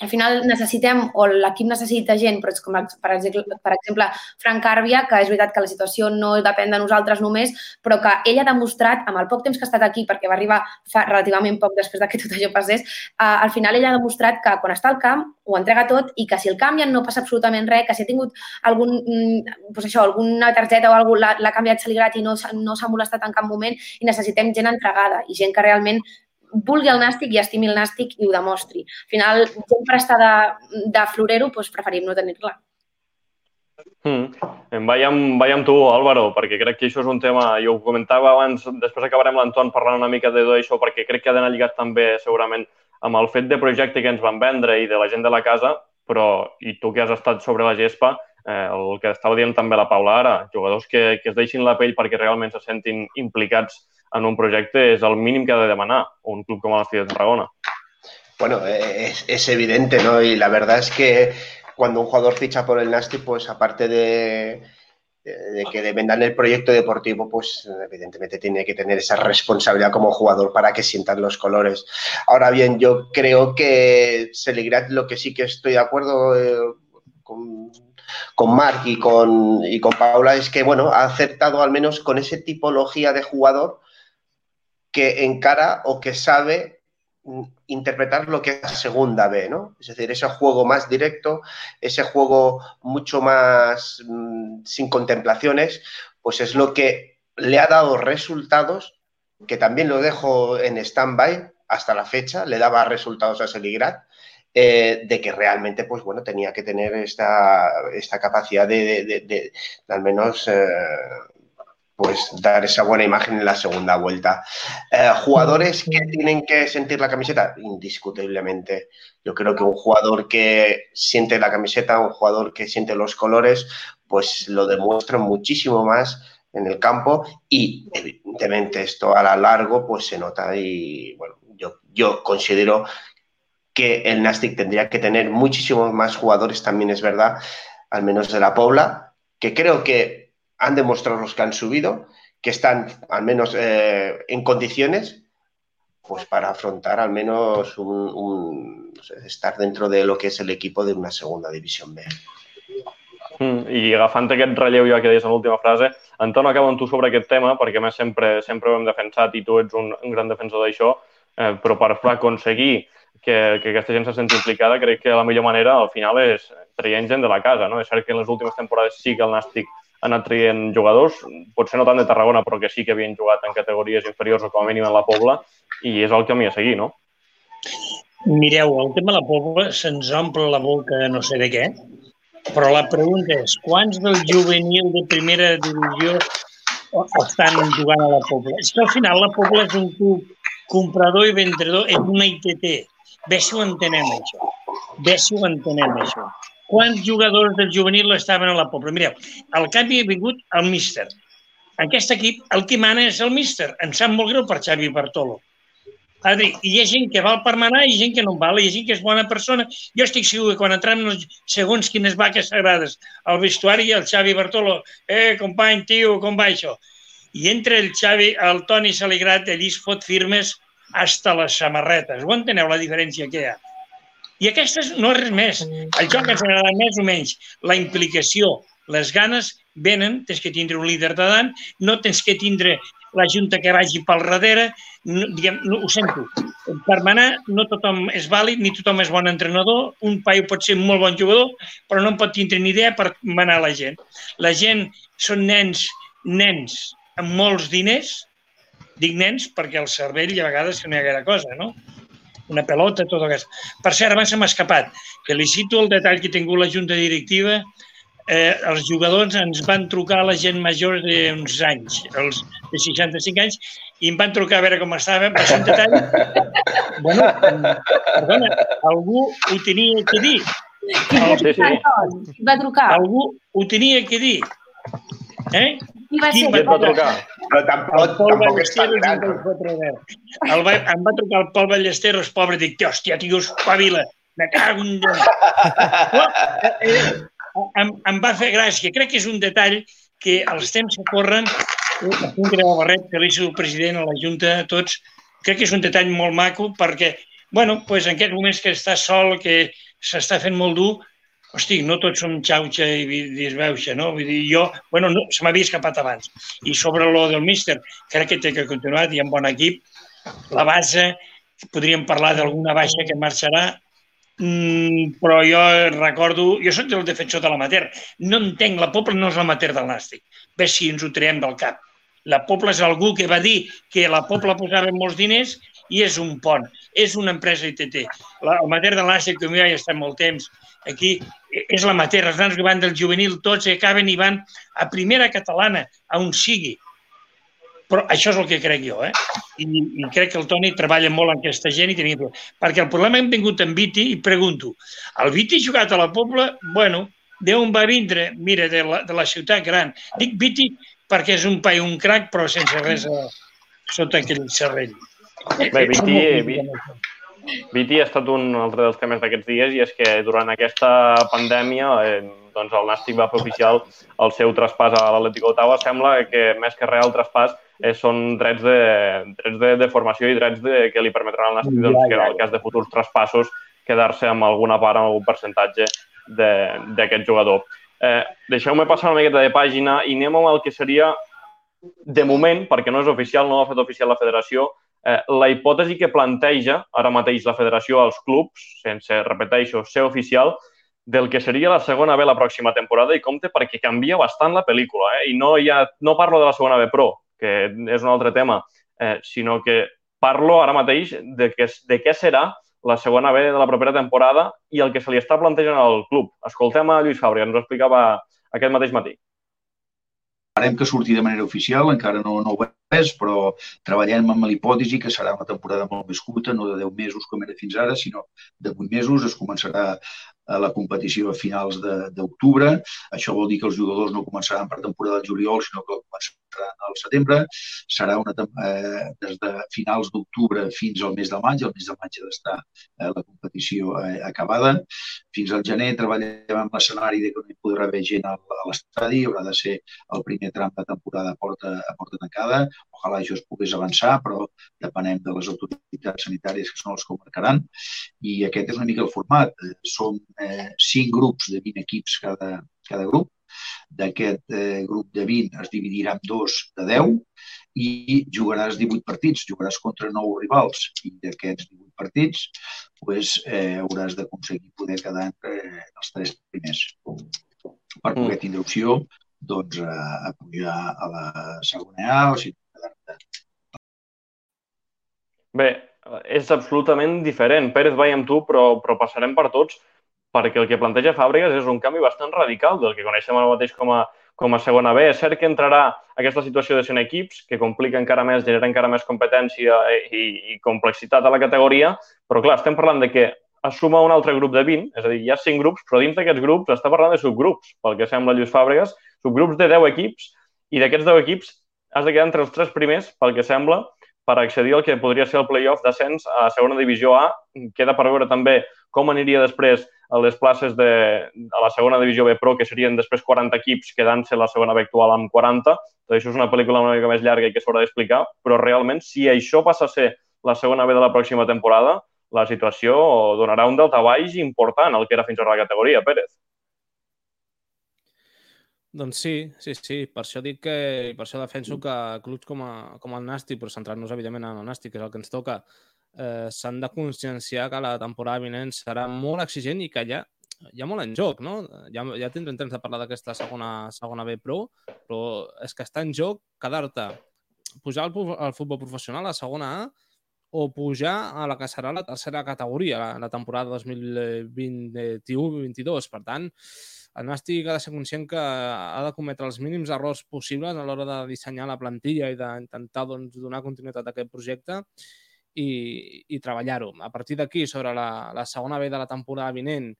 al final necessitem, o l'equip necessita gent, però és com, per exemple, per exemple, Frank Carbia, que és veritat que la situació no depèn de nosaltres només, però que ell ha demostrat, amb el poc temps que ha estat aquí, perquè va arribar fa relativament poc després de que tot això passés, eh, al final ell ha demostrat que quan està al camp ho entrega tot i que si el canvien no passa absolutament res, que si ha tingut algun, doncs això, alguna targeta o alguna l'ha canviat Saligrat i no, no s'ha molestat en cap moment i necessitem gent entregada i gent que realment vulgui el nàstic i estimi el nàstic i ho demostri. Al final, gent per estar de, de florero, doncs preferim no tenir-la. Mm. Vaig, amb, vaig amb tu, Álvaro, perquè crec que això és un tema, jo ho comentava abans, després acabarem l'Anton parlant una mica de tot això, perquè crec que ha d'anar lligat també segurament amb el fet de projecte que ens van vendre i de la gent de la casa, però, i tu que has estat sobre la gespa, eh, el que estava dient també la Paula ara, jugadors que, que es deixin la pell perquè realment se sentin implicats en un projecte és el mínim que ha de demanar un club com l'Estia de Tarragona. Bueno, es, es, evidente, ¿no? Y la verdad es que cuando un jugador ficha por el Nasti, pues aparte de, de que dependan el proyecto deportivo, pues evidentemente tiene que tener esa responsabilidad como jugador para que sientan los colores. Ahora bien, yo creo que Seligrat, lo que sí que estoy de acuerdo eh, con Mark y con, y con Paula es que, bueno, ha aceptado al menos con esa tipología de jugador que encara o que sabe interpretar lo que es la segunda B, ¿no? Es decir, ese juego más directo, ese juego mucho más mmm, sin contemplaciones, pues es lo que le ha dado resultados, que también lo dejo en stand-by hasta la fecha, le daba resultados a Seligrat, eh, de que realmente, pues bueno, tenía que tener esta, esta capacidad de, de, de, de al menos eh, pues dar esa buena imagen en la segunda vuelta. Eh, jugadores que tienen que sentir la camiseta, indiscutiblemente. Yo creo que un jugador que siente la camiseta, un jugador que siente los colores, pues lo demuestra muchísimo más en el campo y evidentemente esto a la largo pues se nota y bueno, yo, yo considero que el Nastic tendría que tener muchísimos más jugadores, también es verdad, al menos de la Pobla, que creo que han demostrado los que han subido que están al menos eh, en condiciones pues para afrontar al menos un, un estar dentro de lo que és el equipo de una segunda divisió B. Mm, I agafant aquest relleu ja que deies en l'última frase, Anton, acabo amb tu sobre aquest tema, perquè més sempre, sempre ho hem defensat i tu ets un, un gran defensor d'això, eh, però per aconseguir que, que aquesta gent se senti implicada, crec que la millor manera al final és traient gent de la casa. No? És cert que en les últimes temporades sí que el Nàstic ha anat traient jugadors, potser no tant de Tarragona, però que sí que havien jugat en categories inferiors o com a mínim en la Pobla, i és el camí a seguir, no? Mireu, el tema de la Pobla se'ns omple la boca no sé de què, però la pregunta és, quants del juvenil de primera divisió estan jugant a la Pobla? És que al final la Pobla és un club comprador i vendedor, és una ITT. Bé ho entenem, això. Bé ho entenem, això quants jugadors del juvenil estaven a la Pobla. Mireu, al cap hi ha vingut el míster. En aquest equip el que mana és el míster. Em sap molt greu per Xavi Bartolo. Adri, hi ha gent que val per manar i gent que no val, hi ha gent que és bona persona. Jo estic segur que quan entrem els segons quines vaques sagrades al vestuari el Xavi Bartolo, eh, company, tio, com va això? I entre el Xavi, el Toni Saligrat, allí es fot firmes hasta les samarretes. Ho enteneu la diferència que hi ha? I aquestes no és res més. El joc ens agrada més o menys. La implicació, les ganes venen, tens que tindre un líder de dan, no tens que tindre la junta que vagi pel darrere, no, diguem, no, ho sento. Per manar no tothom és vàlid, ni tothom és bon entrenador, un paio pot ser molt bon jugador, però no en pot tindre ni idea per manar la gent. La gent són nens, nens amb molts diners, dic nens perquè el cervell a vegades que no hi ha gaire cosa, no? una pelota, tot aquest. Per cert, abans se m'ha escapat, que li cito el detall que ha tingut la junta directiva, eh, els jugadors ens van trucar a la gent major d'uns anys, els de 65 anys, i em van trucar a veure com estàvem, per un detall... bueno, perdona, algú ho tenia que dir. El, sí, sí. Va trucar. Algú ho tenia que dir. Eh? Qui va ser? Qui va trucar? Però tampoc, tampoc és tan gran. El va, em va trucar el Pol Ballesteros, pobre, dic, hòstia, tio, espavila, me cago en Déu. eh, eh, em, em va fer gràcia. Crec que és un detall que els temps que corren, eh, un greu barret, felicito el president, a la Junta, a tots, crec que és un detall molt maco perquè, bueno, pues en aquests moments que està sol, que s'està fent molt dur, hosti, no tots som xauxa i disbeuxa, no? Vull dir, jo, bueno, no, se m'havia escapat abans. I sobre lo del míster, crec que té que continuar, i amb bon equip. La base, podríem parlar d'alguna baixa que marxarà, mm, però jo recordo, jo soc el defensor de l'amater, no entenc, la Pobla no és l'amater del Nàstic. Bé si ens ho traiem del cap. La Pobla és algú que va dir que la Pobla posava molts diners i és un pont, és una empresa ITT. La, el mater del Nàstic, com jo ja està molt temps, aquí és la matèria, els nans que van del juvenil, tots acaben i van a primera catalana, a on sigui. Però això és el que crec jo, eh? I, i crec que el Toni treballa molt amb aquesta gent i tenia... Perquè el problema hem vingut amb Viti i pregunto, el Viti jugat a la Pobla? Bueno, d'on va vindre? Mira, de la, de la ciutat gran. Dic Viti perquè és un pai, un crac, però sense res a, sota aquell serrell. Bé, Viti, Viti ha estat un altre dels temes d'aquests dies i és que durant aquesta pandèmia eh, doncs el Nàstic va oficial el seu traspàs a l'Atlético Ottawa. Sembla que més que real traspàs eh, són drets de, drets de, de formació i drets de, que li permetran al Nàstic, doncs, que en el cas de futurs traspassos, quedar-se amb alguna part, amb algun percentatge d'aquest jugador. Eh, Deixeu-me passar una miqueta de pàgina i anem amb el que seria, de moment, perquè no és oficial, no ho ha fet oficial la federació, eh, la hipòtesi que planteja ara mateix la federació als clubs, sense, repeteixo, ser oficial, del que seria la segona B la pròxima temporada i compte perquè canvia bastant la pel·lícula. Eh? I no, hi ha, no parlo de la segona B Pro, que és un altre tema, eh, sinó que parlo ara mateix de, que, de què serà la segona B de la propera temporada i el que se li està plantejant al club. Escoltem a Lluís Fàbrega, ens ho explicava aquest mateix matí. Esperem que surti de manera oficial, encara no, no ho és, però treballem amb l'hipòtesi que serà una temporada molt més curta, no de 10 mesos com era fins ara, sinó de 8 mesos. Es començarà a la competició a finals d'octubre. Això vol dir que els jugadors no començaran per temporada del juliol, sinó que començaran al setembre. Serà una, eh, des de finals d'octubre fins al mes de maig. El mes de maig ha d'estar eh, la competició eh, acabada. Fins al gener treballem amb l'escenari de que no hi podrà haver gent a l'estadi. Haurà de ser el primer tram de temporada a porta, a porta tancada. Ojalà això es pogués avançar, però depenem de les autoritats sanitàries que són els que ho marcaran. I aquest és una mica el format. Som eh, cinc grups de 20 equips cada, cada grup. D'aquest eh, grup de 20 es dividirà en dos de 10 i jugaràs 18 partits, jugaràs contra 9 rivals i d'aquests 18 partits pues, eh, hauràs d'aconseguir poder quedar entre els tres primers per poder mm. tindre opció doncs, a, a pujar a la segona A o si Bé, és absolutament diferent. Pérez, vaig amb tu, però, però passarem per tots perquè el que planteja Fàbregas és un canvi bastant radical del que coneixem ara mateix com a, com a segona B. És cert que entrarà aquesta situació de 100 equips, que complica encara més, genera encara més competència i, i complexitat a la categoria, però clar, estem parlant de que es suma un altre grup de 20, és a dir, hi ha 5 grups, però dins d'aquests grups està parlant de subgrups, pel que sembla Lluís Fàbregas, subgrups de 10 equips, i d'aquests 10 equips has de quedar entre els tres primers, pel que sembla, per accedir al que podria ser el playoff d'ascens a segona divisió A. Queda per veure també com aniria després a les places de, a la segona divisió B Pro, que serien després 40 equips, quedant-se la segona B actual amb 40. Tot això és una pel·lícula una mica més llarga i que s'haurà d'explicar, però realment, si això passa a ser la segona B de la pròxima temporada, la situació donarà un baix important al que era fins ara la categoria, Pérez. Doncs sí, sí, sí. Per això dic que, per això defenso que clubs com, a, com el Nàstic, però centrant-nos evidentment en el Nàstic, que és el que ens toca, eh, s'han de conscienciar que la temporada vinent serà molt exigent i que ja hi ha molt en joc, no? Ja, ja tindrem temps de parlar d'aquesta segona, segona B Pro, però és que està en joc quedar-te, pujar al, al futbol professional a segona A o pujar a la que serà la tercera categoria la, la temporada 2021-22. Per tant, el Nàstic ha de ser conscient que ha de cometre els mínims errors possibles a l'hora de dissenyar la plantilla i d'intentar doncs, donar continuïtat a aquest projecte i, i treballar-ho. A partir d'aquí, sobre la, la segona B de la temporada vinent,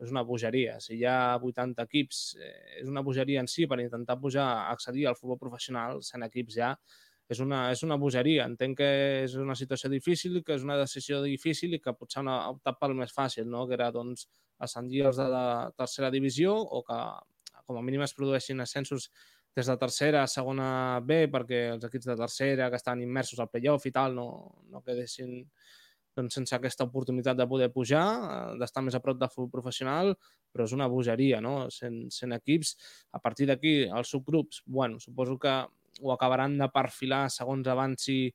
és una bogeria. Si hi ha 80 equips, eh, és una bogeria en si per intentar pujar, accedir al futbol professional, 100 equips ja, és una, és una bogeria. Entenc que és una situació difícil, que és una decisió difícil i que potser han optat pel més fàcil, no? que era doncs, ascendir els de la tercera divisió o que com a mínim es produeixin ascensos des de tercera a segona B perquè els equips de tercera que estan immersos al playoff i tal no, no quedessin doncs, sense aquesta oportunitat de poder pujar, eh, d'estar més a prop del futbol professional, però és una bogeria, no? Sent, sent equips. A partir d'aquí, els subgrups, bueno, suposo que ho acabaran de perfilar segons avanci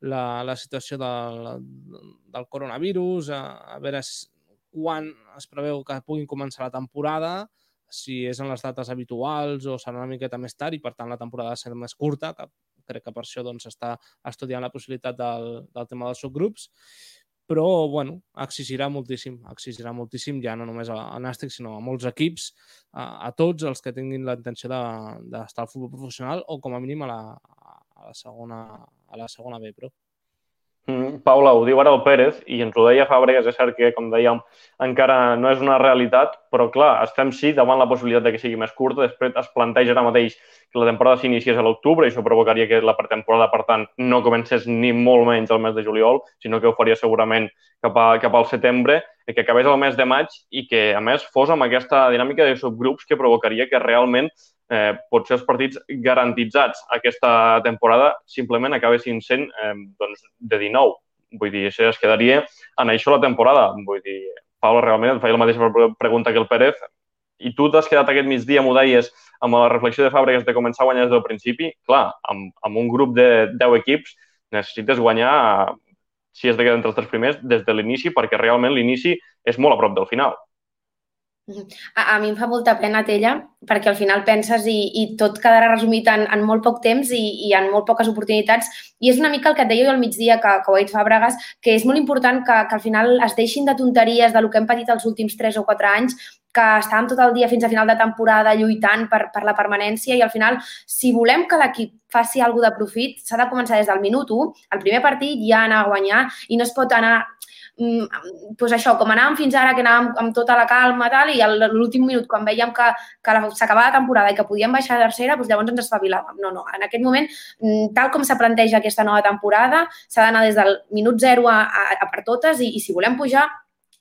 la, la situació del, del coronavirus, a, a veure quan es preveu que puguin començar la temporada, si és en les dates habituals o serà una miqueta més tard i, per tant, la temporada serà més curta, que crec que per això doncs, està estudiant la possibilitat del, del tema dels subgrups, però bueno, exigirà moltíssim, exigirà moltíssim ja no només a, a Nàstic, sinó a molts equips, a, a tots els que tinguin la intenció d'estar de, al futbol professional o com a mínim a la, a la, segona, a la segona B Pro. Mm, Paula, ho diu ara el Pérez i ens ho deia Fàbregas, és cert que, com dèiem, encara no és una realitat, però clar, estem sí davant la possibilitat de que sigui més curta, després es planteja ara mateix que la temporada s'iniciés a l'octubre i això provocaria que la pretemporada, per tant, no comencés ni molt menys el mes de juliol, sinó que ho faria segurament cap, a, cap al setembre, que acabés el mes de maig i que, a més, fos amb aquesta dinàmica de subgrups que provocaria que realment eh, potser els partits garantitzats aquesta temporada simplement acabessin sent eh, doncs, de 19. Vull dir, això es quedaria en això la temporada. Vull dir, Paula, realment et feia la mateixa pregunta que el Pérez. i tu t'has quedat aquest migdia, m'ho deies, amb la reflexió de Fàbregas de començar a guanyar des del principi, clar, amb, amb un grup de 10 equips necessites guanyar, si és de entre els tres primers, des de l'inici, perquè realment l'inici és molt a prop del final. A, a mi em fa molta pena, Tella, perquè al final penses i, i tot quedarà resumit en, en molt poc temps i, i en molt poques oportunitats. I és una mica el que et deia jo al migdia, que, que ho ha dit Fàbregas, que és molt important que, que al final es deixin de tonteries de lo que hem patit els últims 3 o 4 anys, que estàvem tot el dia fins a final de temporada lluitant per, per la permanència i al final, si volem que l'equip faci alguna de profit, s'ha de començar des del minut 1, el primer partit ja anar a guanyar i no es pot anar pues això, com anàvem fins ara, que anàvem amb tota la calma tal, i l'últim minut, quan veiem que, que s'acabava la temporada i que podíem baixar a tercera, doncs llavors ens espavilàvem. No, no, en aquest moment, mm, tal com se aquesta nova temporada, s'ha d'anar des del minut zero a, a, a per totes i, i si volem pujar,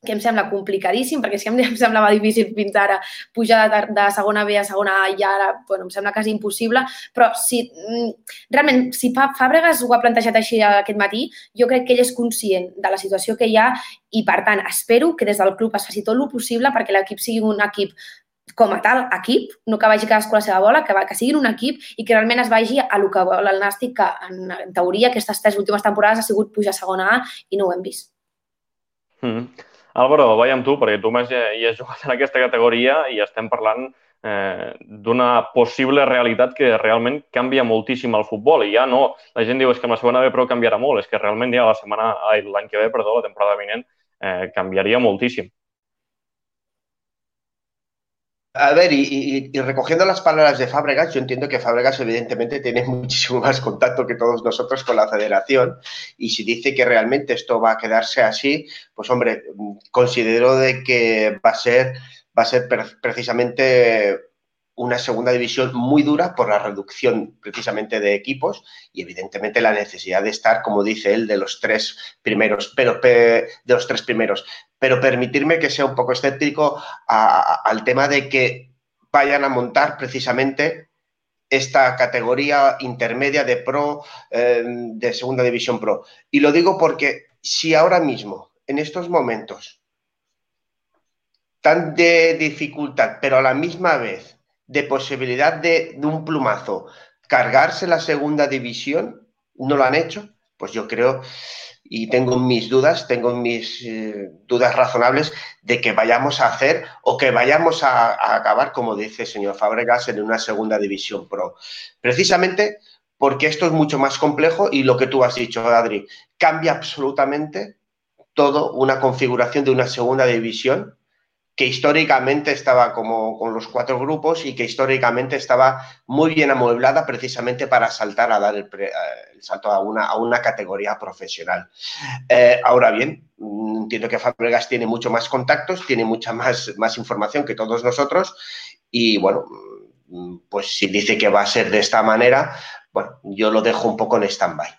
que em sembla complicadíssim, perquè si em semblava difícil fins ara pujar de, de segona B a segona A i ara bueno, em sembla quasi impossible, però si mm, realment, si Fàbregas ho ha plantejat així aquest matí, jo crec que ell és conscient de la situació que hi ha i, per tant, espero que des del club es faci tot el possible perquè l'equip sigui un equip com a tal equip, no que vagi cadascú a la seva bola, que, va, que siguin un equip i que realment es vagi a lo que vol el Nàstic, que en, en teoria aquestes tres últimes temporades ha sigut pujar a segona A i no ho hem vist. Mm. Álvaro, vaig amb tu, perquè tu més hi has jugat en aquesta categoria i estem parlant eh, d'una possible realitat que realment canvia moltíssim el futbol. I ja no, la gent diu és que amb la segona B però canviarà molt, és que realment ja la setmana, l'any que ve, perdó, la temporada vinent, eh, canviaria moltíssim. A ver, y, recogiendo las palabras de Fábregas, yo entiendo que Fábregas evidentemente tiene muchísimo más contacto que todos nosotros con la federación y si dice que realmente esto va a quedarse así, pues hombre, considero de que va a ser, va a ser precisamente una segunda división muy dura por la reducción precisamente de equipos y evidentemente la necesidad de estar, como dice él, de los tres primeros, pero de los tres primeros. Pero permitirme que sea un poco escéptico al tema de que vayan a montar precisamente esta categoría intermedia de pro, eh, de segunda división pro. Y lo digo porque si ahora mismo, en estos momentos, tan de dificultad, pero a la misma vez de posibilidad de, un plumazo. Cargarse la segunda división, no lo han hecho, pues yo creo y tengo mis dudas, tengo mis eh, dudas razonables de que vayamos a hacer o que vayamos a, a, acabar, como dice el señor Fabregas, en una segunda división pro. Precisamente porque esto es mucho más complejo y lo que tú has dicho, Adri, cambia absolutamente todo una configuración de una segunda división que históricamente estaba como con los cuatro grupos y que históricamente estaba muy bien amueblada precisamente para saltar a dar el, eh, salto a una, a una, categoría profesional. Eh, ahora bien, mm, entiendo que Fabregas tiene mucho más contactos, tiene mucha más, más información que todos nosotros y bueno, mm, pues si dice que va a ser de esta manera, bueno, yo lo dejo un poco en stand-by.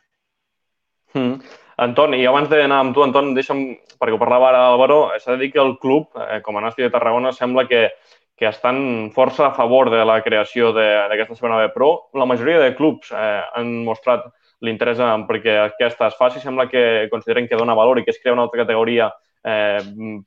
Hmm. Anton, i abans d'anar amb tu, Anton, deixa'm, perquè ho parlava ara Álvaro, s'ha de dir que el club, eh, com a Nàstic de Tarragona, sembla que, que estan força a favor de la creació d'aquesta segona B Pro. La majoria de clubs eh, han mostrat l'interès en perquè aquesta es faci. Sembla que consideren que dona valor i que es crea una altra categoria eh,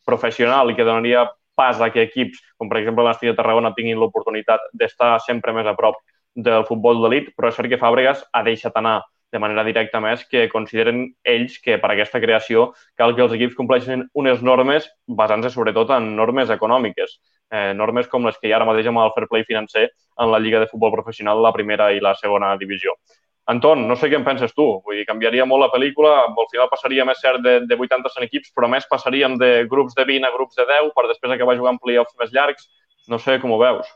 professional i que donaria pas a que equips, com per exemple l'Nàstic de Tarragona, tinguin l'oportunitat d'estar sempre més a prop del futbol d'elit, però és cert que Fàbregas ha deixat anar de manera directa més que consideren ells que per aquesta creació cal que els equips compleixin unes normes basant-se sobretot en normes econòmiques, eh, normes com les que hi ha ara mateix amb el fair play financer en la Lliga de Futbol Professional, la primera i la segona divisió. Anton, no sé què en penses tu. Vull dir, canviaria molt la pel·lícula, al final passaria més cert de, de 80 100 equips, però més passaríem de grups de 20 a grups de 10 per després acabar jugant play-offs més llargs. No sé com ho veus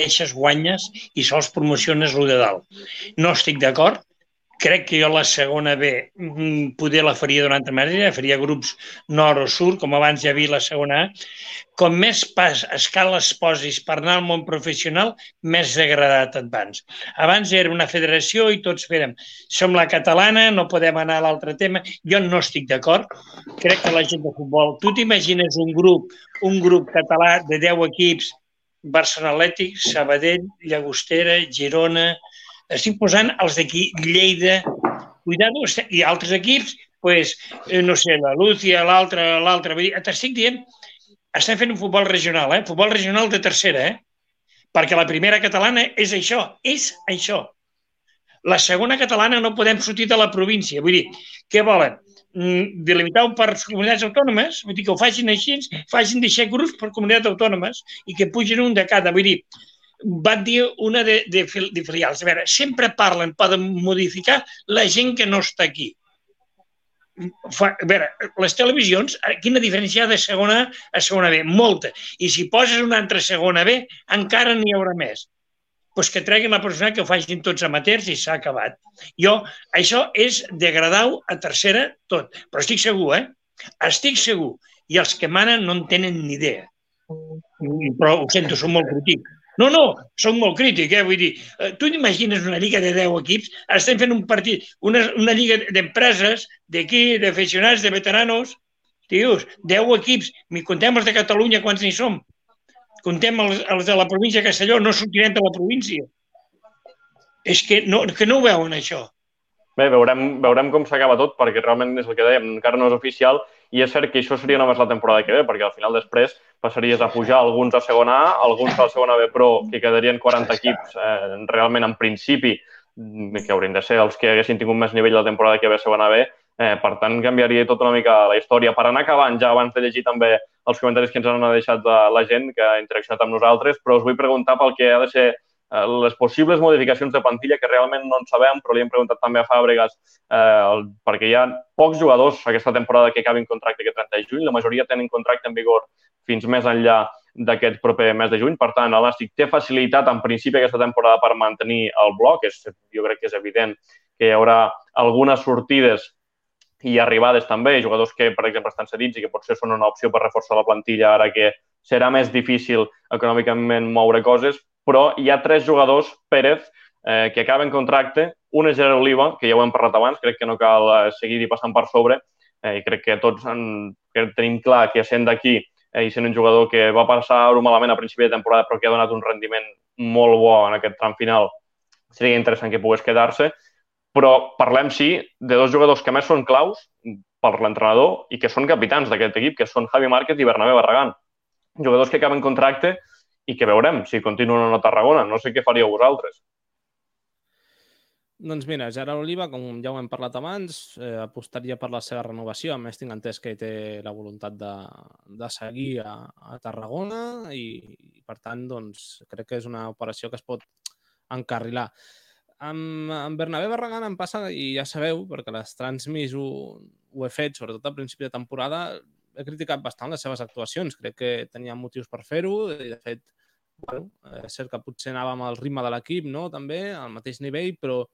eixes guanyes i sols promociones el de dalt. No estic d'acord. Crec que jo la segona B mm, poder la faria d'una altra manera, faria grups nord o sud, com abans ja havia la segona A. Com més pas escales posis per anar al món professional, més degradat et vans. Abans era una federació i tots fèrem, som la catalana, no podem anar a l'altre tema. Jo no estic d'acord. Crec que la gent de futbol... Tu t'imagines un grup, un grup català de 10 equips Barcelona Atlètic, Sabadell, Llagostera, Girona... Estic posant els d'aquí, Lleida, Cuidado, i altres equips, pues, eh, no sé, la Lúcia, l'altre, l'altre... T'estic dient estem fent un futbol regional, eh? futbol regional de tercera, eh? perquè la primera catalana és això, és això. La segona catalana no podem sortir de la província. Vull dir, què volen? Mm, delimitar-ho per comunitats autònomes, vull dir que ho facin així, facin deixar grups per comunitats autònomes i que pugin un de cada. Vull dir, van dir una de, de, de filials. A veure, sempre parlen, poden modificar la gent que no està aquí fa, a veure, les televisions, eh, quina diferència hi ha de segona a segona B? Molta. I si poses una altra segona B, encara n'hi haurà més. Doncs que treguin la persona que ho facin tots amateurs i s'ha acabat. Jo, això és degradar a tercera tot. Però estic segur, eh? Estic segur. I els que manen no en tenen ni idea. Però ho sento, som molt crític. No, no, soc molt crític, eh? Vull dir, eh, tu t'imagines una lliga de 10 equips, estem fent un partit, una, una lliga d'empreses, d'aquí, d'aficionats, de veteranos, tios, 10 equips, mi contem els de Catalunya, quants n'hi som? Contem els, els de la província de Castelló, no sortirem de la província. És que no, que no ho veuen, això. Bé, veurem, veurem com s'acaba tot, perquè realment és el que dèiem, encara no és oficial, i és cert que això seria només la temporada que ve, perquè al final després passaries a pujar alguns a segona A, alguns a la segona B, però que quedarien 40 equips eh, realment en principi, que haurien de ser els que haguessin tingut més nivell la temporada que ve a segona B, eh, per tant canviaria tot una mica la història. Per anar acabant, ja abans de llegir també els comentaris que ens han deixat la gent que ha interaccionat amb nosaltres, però us vull preguntar pel que ha de ser Eh, les possibles modificacions de plantilla que realment no en sabem, però li hem preguntat també a Fàbregas eh, perquè hi ha pocs jugadors aquesta temporada que acabin contracte aquest 30 de juny, la majoria tenen contracte en vigor fins més enllà d'aquest proper mes de juny. Per tant, el Nàstic té facilitat en principi aquesta temporada per mantenir el bloc. És, jo crec que és evident que hi haurà algunes sortides i arribades també, jugadors que, per exemple, estan cedits i que potser són una opció per reforçar la plantilla ara que serà més difícil econòmicament moure coses, però hi ha tres jugadors, Pérez, eh, que acaben contracte. Un és Gerard Oliva, que ja ho hem parlat abans, crec que no cal eh, seguir-hi passant per sobre, eh, i crec que tots en, que tenim clar que sent d'aquí eh, i sent un jugador que va passar-ho malament a principi de temporada però que ha donat un rendiment molt bo en aquest tram final, seria interessant que pogués quedar-se. Però parlem, sí, de dos jugadors que més són claus per l'entrenador i que són capitans d'aquest equip, que són Javi Márquez i Bernabé Barragán. Jugadors que acaben contracte i que veurem si continuen a Tarragona. No sé què faríeu vosaltres. Doncs mira, Gerard Oliva, com ja ho hem parlat abans, eh, apostaria per la seva renovació. A més, tinc entès que té la voluntat de, de seguir a, a Tarragona i, i, per tant, doncs, crec que és una operació que es pot encarrilar. Amb, amb Bernabé Barragán em passa, i ja sabeu, perquè les Transmis ho, ho he fet, sobretot al principi de temporada, he criticat bastant les seves actuacions. Crec que tenia motius per fer-ho i, de fet, bueno, és cert que potser anàvem al ritme de l'equip, no? també, al mateix nivell, però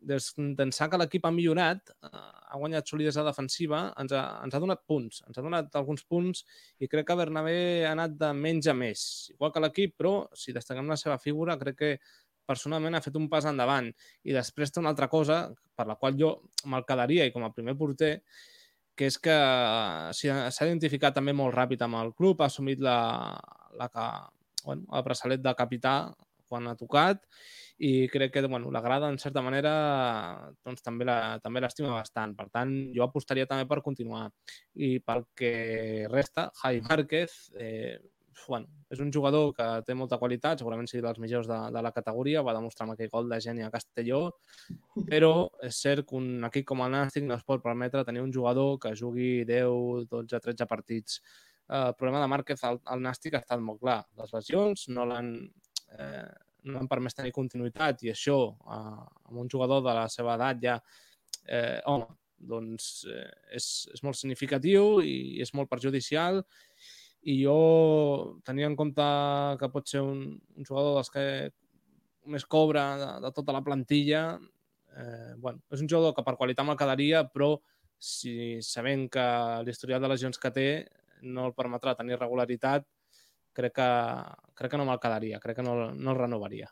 des d'ençà que l'equip ha millorat, eh, ha guanyat solidesa defensiva, ens ha, ens ha donat punts, ens ha donat alguns punts i crec que Bernabé ha anat de menys a més, igual que l'equip, però si destaquem la seva figura, crec que personalment ha fet un pas endavant. I després té una altra cosa per la qual jo me'l quedaria i com a primer porter, que és que s'ha identificat també molt ràpid amb el club, ha assumit la, la, bueno, el braçalet de capità quan ha tocat i crec que bueno, l'agrada en certa manera doncs també la, també l'estima bastant. Per tant, jo apostaria també per continuar. I pel que resta, Javi Márquez, eh, bueno, és un jugador que té molta qualitat, segurament sigui dels millors de, de la categoria, va demostrar amb aquell gol de geni a Castelló, però és cert que un equip com el Nàstic no es pot permetre tenir un jugador que jugui 10, 12, 13 partits. Eh, el problema de Márquez al, al Nàstic ha estat molt clar. Les lesions no l'han eh, no han permès tenir continuïtat i això, eh, amb un jugador de la seva edat ja, eh, home, doncs eh, és, és molt significatiu i és molt perjudicial i jo tenia en compte que pot ser un, un jugador dels que més cobra de, de tota la plantilla. Eh, bueno, és un jugador que per qualitat me'l quedaria, però si sabent que l'historial de lesions que té no el permetrà tenir regularitat, crec que, crec que no me'l quedaria, crec que no, no el renovaria.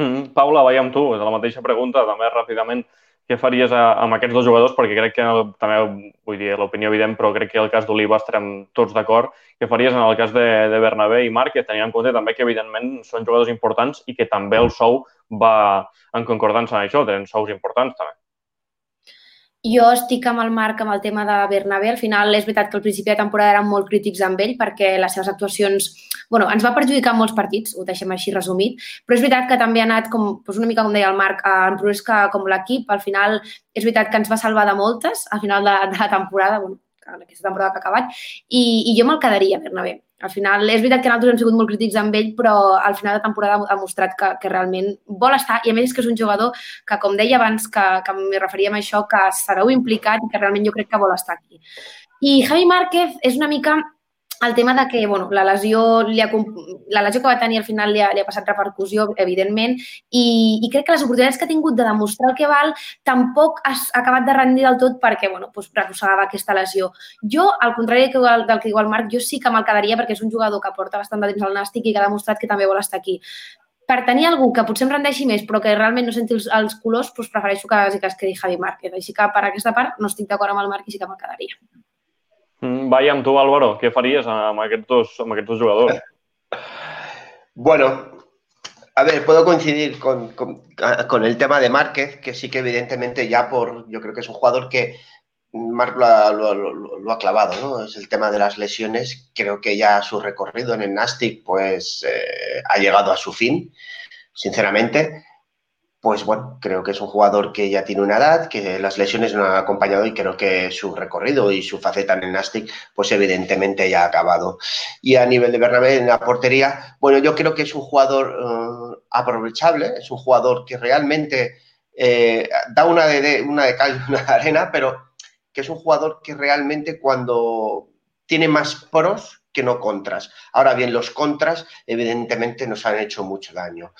Mm. Paula, veiem tu, la mateixa pregunta, també ràpidament què faries a, amb aquests dos jugadors? Perquè crec que també, vull dir, l'opinió evident, però crec que el cas d'Oliva estarem tots d'acord. Què faries en el cas de, de Bernabé i Marc, que tenint en compte també que, evidentment, són jugadors importants i que també el sou va en concordança amb això, tenen sous importants també. Jo estic amb el Marc amb el tema de Bernabé. Al final és veritat que al principi de temporada eren molt crítics amb ell perquè les seves actuacions bueno, ens va perjudicar molts partits, ho deixem així resumit, però és veritat que també ha anat com, doncs una mica com deia el Marc, en progrés que com l'equip, al final és veritat que ens va salvar de moltes al final de, de la temporada, bueno, aquesta temporada que ha acabat, i, i jo me'l quedaria, Bernabé. Al final, és veritat que nosaltres hem sigut molt crítics amb ell, però al final de temporada ha mostrat que, que realment vol estar, i a més és que és un jugador que, com deia abans, que, que m'hi referia a això, que sereu implicat i que realment jo crec que vol estar aquí. I Javi Márquez és una mica el tema de que bueno, la, lesió li ha, la lesió que va tenir al final li ha, li ha passat repercussió, evidentment, i, i crec que les oportunitats que ha tingut de demostrar el que val tampoc ha acabat de rendir del tot perquè bueno, doncs, arrossegava aquesta lesió. Jo, al contrari igual, del que igual Marc, jo sí que me'l quedaria perquè és un jugador que porta bastant de temps al nàstic i que ha demostrat que també vol estar aquí. Per tenir algú que potser em rendeixi més però que realment no senti els, els colors, doncs prefereixo que, que es quedi Javi Márquez. Així que per aquesta part no estic d'acord amb el Marc i sí que me'l quedaria. Mm, vaya amb tu, Álvaro, què faries amb aquests dos, amb aquests dos? Bueno, a ver, puedo coincidir con, con, el tema de Márquez, que sí que evidentemente ya por, yo creo que es un jugador que Marc lo ha, lo, lo, lo ha clavado, ¿no? Es el tema de las lesiones, creo que ya su recorrido en el Nastic pues eh, ha llegado a su fin, sinceramente pues bueno, creo que es un jugador que ya tiene una edad, que las lesiones no han acompañado y creo que su recorrido y su faceta en el Nastic, pues evidentemente ya ha acabado. Y a nivel de Bernabé en la portería, bueno, yo creo que es un jugador uh, aprovechable, es un jugador que realmente eh, da una de, una de cal y una de arena, pero que es un jugador que realmente cuando tiene más pros que no contras. Ahora bien, los contras evidentemente nos han hecho mucho daño,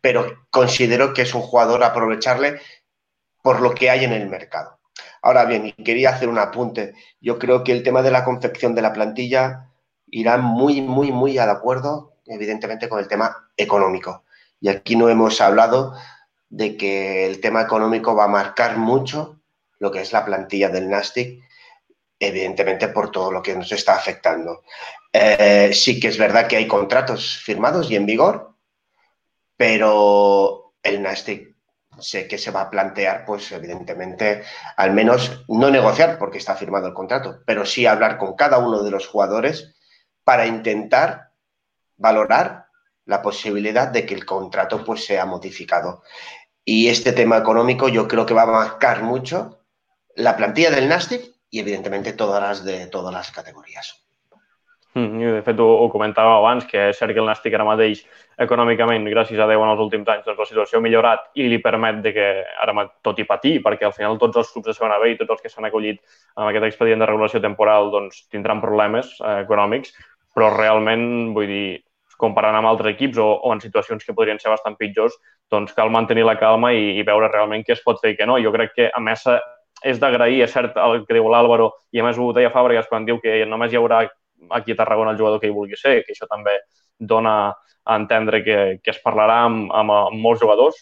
pero considero que es un jugador a aprovecharle por lo que hay en el mercado. Ahora bien, quería hacer un apunte. Yo creo que el tema de la confección de la plantilla irá muy, muy, muy de acuerdo, evidentemente, con el tema económico. Y aquí no hemos hablado de que el tema económico va a marcar mucho lo que es la plantilla del Nastic evidentemente por todo lo que nos está afectando. Eh, sí que es verdad que hay contratos firmados y en vigor, pero el Nastic sé que se va a plantear, pues evidentemente, al menos no negociar porque está firmado el contrato, pero sí hablar con cada uno de los jugadores para intentar valorar la posibilidad de que el contrato pues sea modificado. Y este tema económico yo creo que va a marcar mucho la plantilla del Nastic i, evidentment, totes les de totes les categories. Mm, de fet, ho, ho comentava abans, que és cert que el Nàstic ara mateix, econòmicament, gràcies a Déu en els últims anys, doncs la situació ha millorat i li permet de que ara, tot i patir, perquè al final tots els clubs de segona B i tots els que s'han acollit amb aquest expedient de regulació temporal doncs, tindran problemes eh, econòmics, però realment, vull dir, comparant amb altres equips o, o en situacions que podrien ser bastant pitjors, doncs cal mantenir la calma i, i veure realment què es pot fer i què no. Jo crec que a Messa és d'agrair, és cert el que diu l'Àlvaro, i a més ho deia Fàbregas quan diu que només hi haurà aquí a Tarragona el jugador que hi vulgui ser, que això també dona a entendre que, que es parlarà amb, amb, amb molts jugadors,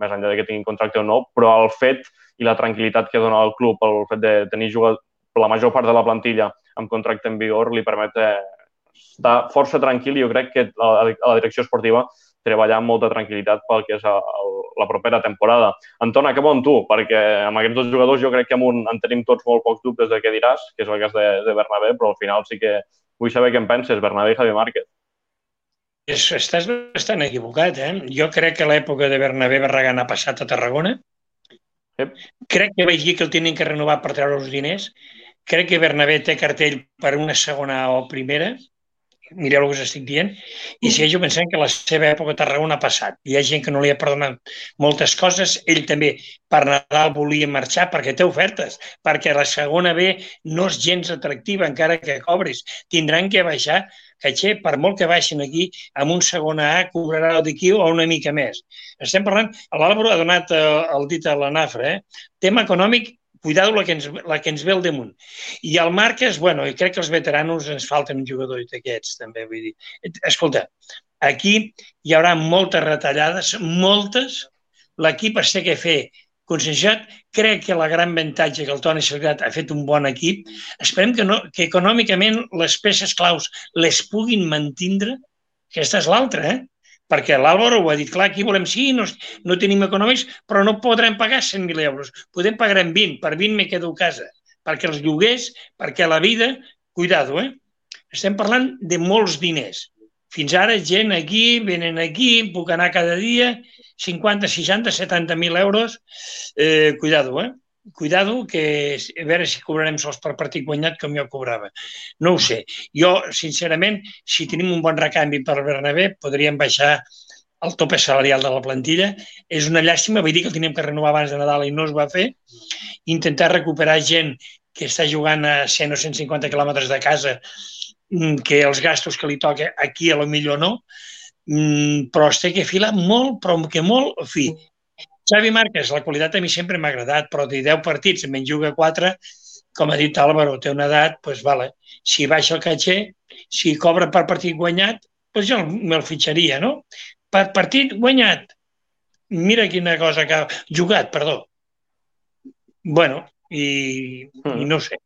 més enllà de que tinguin contracte o no, però el fet i la tranquil·litat que dona el club, el fet de tenir jugat la major part de la plantilla amb contracte en vigor, li permet estar força tranquil i jo crec que a la direcció esportiva treballar amb molta tranquil·litat pel que és el, la propera temporada. Anton, acabo amb tu, perquè amb aquests dos jugadors jo crec que amb un, en tenim tots molt pocs dubtes de què diràs, que és el cas de, de Bernabé, però al final sí que vull saber què en penses, Bernabé i Javi Márquez. És, estàs bastant equivocat, eh? Jo crec que l'època de Bernabé Barragán ha passat a Tarragona. Yep. Crec que vaig dir que el tenen que renovar per treure els diners. Crec que Bernabé té cartell per una segona o primera mireu el que us estic dient, i segueixo pensant que la seva època a Tarragona ha passat. Hi ha gent que no li ha perdonat moltes coses, ell també per Nadal volia marxar perquè té ofertes, perquè la segona B no és gens atractiva encara que cobris. Tindran que baixar caché, per molt que baixin aquí, amb un segon A cobrarà d'aquí o una mica més. Estem parlant, l'Àlvaro ha donat eh, el dit a la Nafra, eh? tema econòmic cuidado la que ens, la que ens ve al damunt. I el Marques, bueno, i crec que els veteranos ens falten jugadors d'aquests, també, vull dir. Escolta, aquí hi haurà moltes retallades, moltes, l'equip es té que fer conscienciat. Crec que la gran avantatge que el Toni Salgat ha fet un bon equip. Esperem que, no, que econòmicament les peces claus les puguin mantindre. Aquesta és l'altra, eh? Perquè l'Àlvaro ho ha dit clar, aquí volem sí, no, no tenim econòmics, però no podrem pagar 100.000 euros. Podem pagar en 20, per 20 me quedo a casa. Perquè els lloguers, perquè la vida, cuidado, eh? Estem parlant de molts diners. Fins ara, gent aquí, venen aquí, puc anar cada dia, 50, 60, 70.000 euros. Eh, cuidado, eh? Cuidado, que a veure si cobrarem sols per partit guanyat com jo cobrava. No ho sé. Jo, sincerament, si tenim un bon recanvi per Bernabé, podríem baixar el tope salarial de la plantilla. És una llàstima, vull dir que el teníem que renovar abans de Nadal i no es va fer. Intentar recuperar gent que està jugant a 100 o 150 quilòmetres de casa, mm, que els gastos que li toca aquí a lo millor no, mm, però es té que filar molt, però que molt, fi, Xavi Marques, la qualitat a mi sempre m'ha agradat, però de 10 partits en juga 4, com ha dit Álvaro, té una edat, doncs vale. Si baixa el caché, si cobra per partit guanyat, doncs jo me'l fitxaria, no? Per partit guanyat. Mira quina cosa que ha jugat, perdó. Bueno, i, mm. i no sé.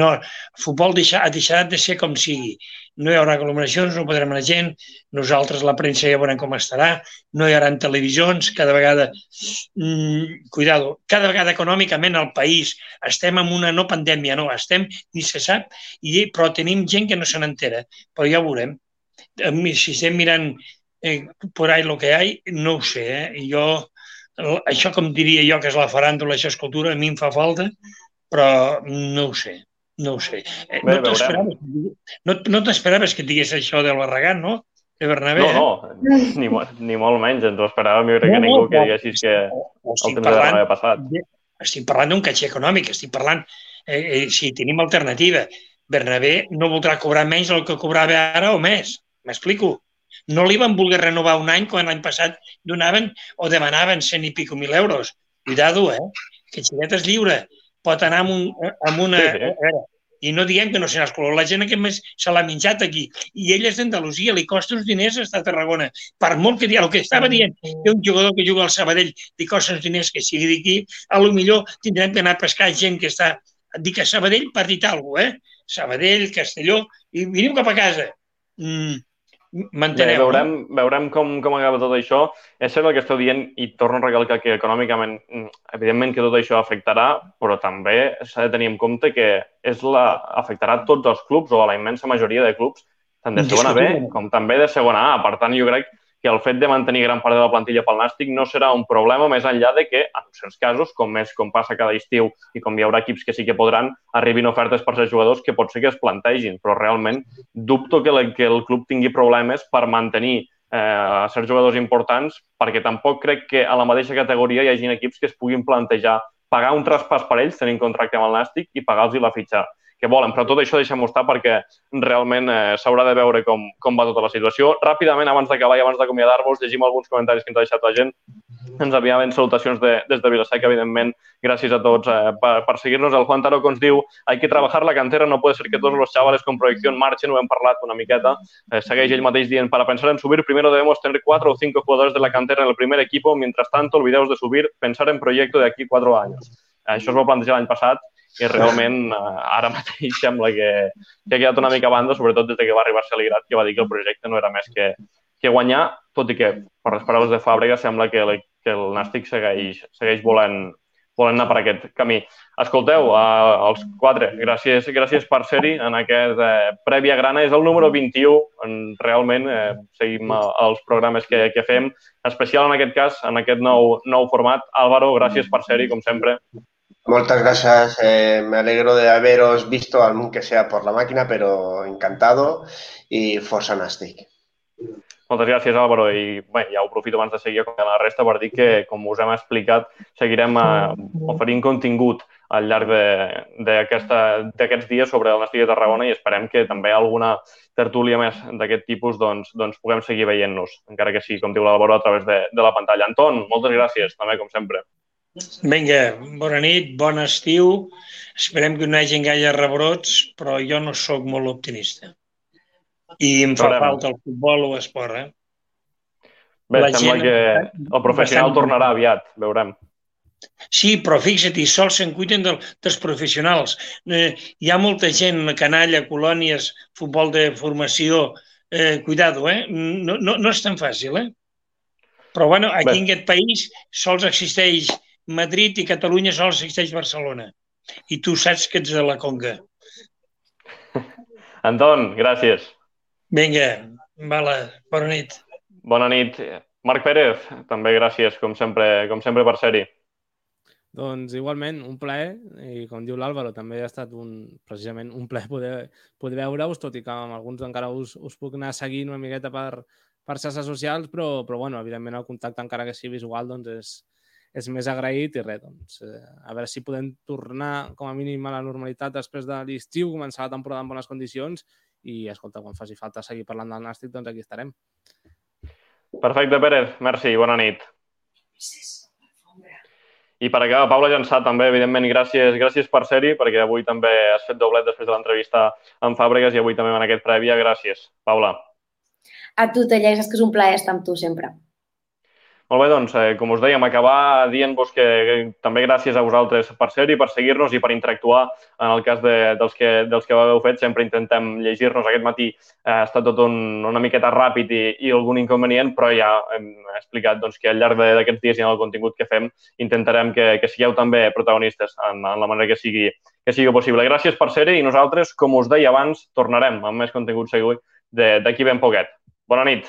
No, el futbol deixa, ha deixat de ser com sigui. No hi haurà aglomeracions, no podrem anar gent, nosaltres, la premsa, ja veurem com estarà, no hi haurà televisions, cada vegada, mm, cuidado, cada vegada econòmicament al país estem en una no pandèmia, no, estem, ni se sap, i, però tenim gent que no se n'entera, però ja ho veurem. Si estem mirant eh, por ahí lo que hay, no ho sé, eh? jo, això com diria jo que és la faràndula, això és cultura, a mi em fa falta, però no ho sé, no ho sé. Eh, Bé, no t'esperaves no, no que digués això del Barragán, no? De Bernabé, no, no, eh? ni, ni molt menys. Ens ho esperàvem, jo crec no, que ningú no, que diguessis que el temps de Bernabé ha passat. Estic parlant d'un caché econòmic, estic parlant, eh, eh, si tenim alternativa. Bernabé no voldrà cobrar menys del que cobrava ara o més. M'explico? No li van voler renovar un any quan l'any passat donaven o demanaven cent i pico mil euros. Cuidado, eh? Que xiquet és lliure pot anar amb, un, amb una... Sí, sí. I no diem que no se n'ha La gent que més se l'ha menjat aquí. I ell és d'Andalusia, li costa uns diners estar a Tarragona. Per molt que dia, el que estava dient, que un jugador que juga al Sabadell li costa uns diners que sigui d'aquí, a lo millor tindrem que anar a pescar gent que està, dic a Sabadell per dir alguna cosa, eh? Sabadell, Castelló, i venim cap a casa. Mm, M'enteneu? Veurem, veurem com, com acaba tot això. És cert el que esteu dient i torno a recalcar que econòmicament, mm, evidentment que tot això afectarà, però també s'ha de tenir en compte que és la, afectarà tots els clubs o a la immensa majoria de clubs, tant de segona B com també de segona A. Per tant, jo crec que el fet de mantenir gran part de la plantilla pel Nàstic no serà un problema més enllà de que, en certs casos, com és com passa cada estiu i com hi haurà equips que sí que podran, arribin ofertes per ser jugadors que pot ser que es plantegin, però realment dubto que, la, que el club tingui problemes per mantenir eh, certs jugadors importants, perquè tampoc crec que a la mateixa categoria hi hagi equips que es puguin plantejar pagar un traspàs per ells, tenint contracte amb el Nàstic, i pagar-los la fitxa que volen. Però tot això deixem-ho estar perquè realment eh, s'haurà de veure com, com va tota la situació. Ràpidament, abans d'acabar i abans d'acomiadar-vos, llegim alguns comentaris que ens ha deixat la gent. Ens enviaven salutacions de, des de Vilaseca, evidentment. Gràcies a tots eh, per, per seguir-nos. El Juan Taroco ens diu hay que trabajar la cantera, no puede ser que tots los chavales con proyección marchen, ho hem parlat una miqueta. Eh, segueix ell mateix dient, para pensar en subir, primero debemos tener cuatro o cinco jugadores de la cantera en el primer equipo, mientras tanto, olvideos de subir, pensar en proyecto de aquí cuatro años. Això es va plantejar l'any passat i realment eh, ara mateix sembla que, que ha quedat una mica a banda, sobretot des que va arribar Celigrat, que va dir que el projecte no era més que, que guanyar, tot i que, per les paraules de Fàbrega, sembla que, el, que el Nàstic segueix, segueix volent, volent anar per aquest camí. Escolteu, eh, els quatre, gràcies, gràcies per ser-hi en aquest eh, prèvia grana. És el número 21, en, realment, eh, seguim eh, els programes que, que fem, especial en aquest cas, en aquest nou, nou format. Álvaro, gràcies per ser-hi, com sempre. Muchas gracias. Eh, me alegro de haberos visto, aunque sea por la máquina, pero encantado i força nàstic. Moltes gràcies, Álvaro. I bé, ja ho aprofito abans de seguir com la resta per dir que, com us hem explicat, seguirem eh, oferint contingut al llarg d'aquests dies sobre el Nàstic de Tarragona i esperem que també alguna tertúlia més d'aquest tipus doncs, doncs puguem seguir veient-nos, encara que sí, com diu l'Álvaro, a través de, de la pantalla. Anton, moltes gràcies, també, com sempre. Vinga, bona nit, bon estiu. Esperem que no hi hagi gaire rebrots, però jo no sóc molt optimista. I em fa Veurem. falta el futbol o l'esport, eh? Bé, la sembla gent... que el professional tornarà aviat, veurem. Sí, però fixa't, sols se'n cuiden del, dels professionals. Eh, hi ha molta gent, canalla, colònies, futbol de formació, eh, cuidado, eh? No, no, no és tan fàcil, eh? Però bueno, aquí Bé. en aquest país sols existeix Madrid i Catalunya sols existeix Barcelona. I tu saps que ets de la Conca. Anton, gràcies. Vinga, vale, bona nit. Bona nit. Marc Pérez, també gràcies, com sempre, com sempre per ser-hi. Doncs igualment, un plaer, i com diu l'Àlvaro, també ha estat un, precisament un plaer poder, poder veure-us, tot i que amb alguns encara us, us puc anar seguint una miqueta per, per xarxes socials, però, però bueno, evidentment el contacte, encara que sigui visual, doncs és, és més agraït i res, doncs, eh, a veure si podem tornar com a mínim a la normalitat després de l'estiu, començar la temporada en bones condicions i, escolta, quan faci falta seguir parlant del Nàstic, doncs aquí estarem. Perfecte, Pérez. Merci. Bona nit. I per acabar, Paula Llançà, també, evidentment, gràcies, gràcies per ser-hi, perquè avui també has fet doblet després de l'entrevista amb Fàbregas i avui també en aquest prèvia. Gràcies, Paula. A tu, Tella, és que és un plaer estar amb tu sempre. Molt bé, doncs, eh, com us dèiem, acabar dient-vos que, que també gràcies a vosaltres per ser-hi, per seguir-nos i per interactuar en el cas de, dels, que, dels que heu fet. Sempre intentem llegir-nos. Aquest matí eh, ha estat tot un, una miqueta ràpid i, i algun inconvenient, però ja hem explicat doncs, que al llarg d'aquests dies i en el contingut que fem intentarem que, que sigueu també protagonistes en, en la manera que sigui, que sigui possible. Gràcies per ser-hi i nosaltres, com us deia abans, tornarem amb més contingut segur d'aquí ben poquet. Bona nit.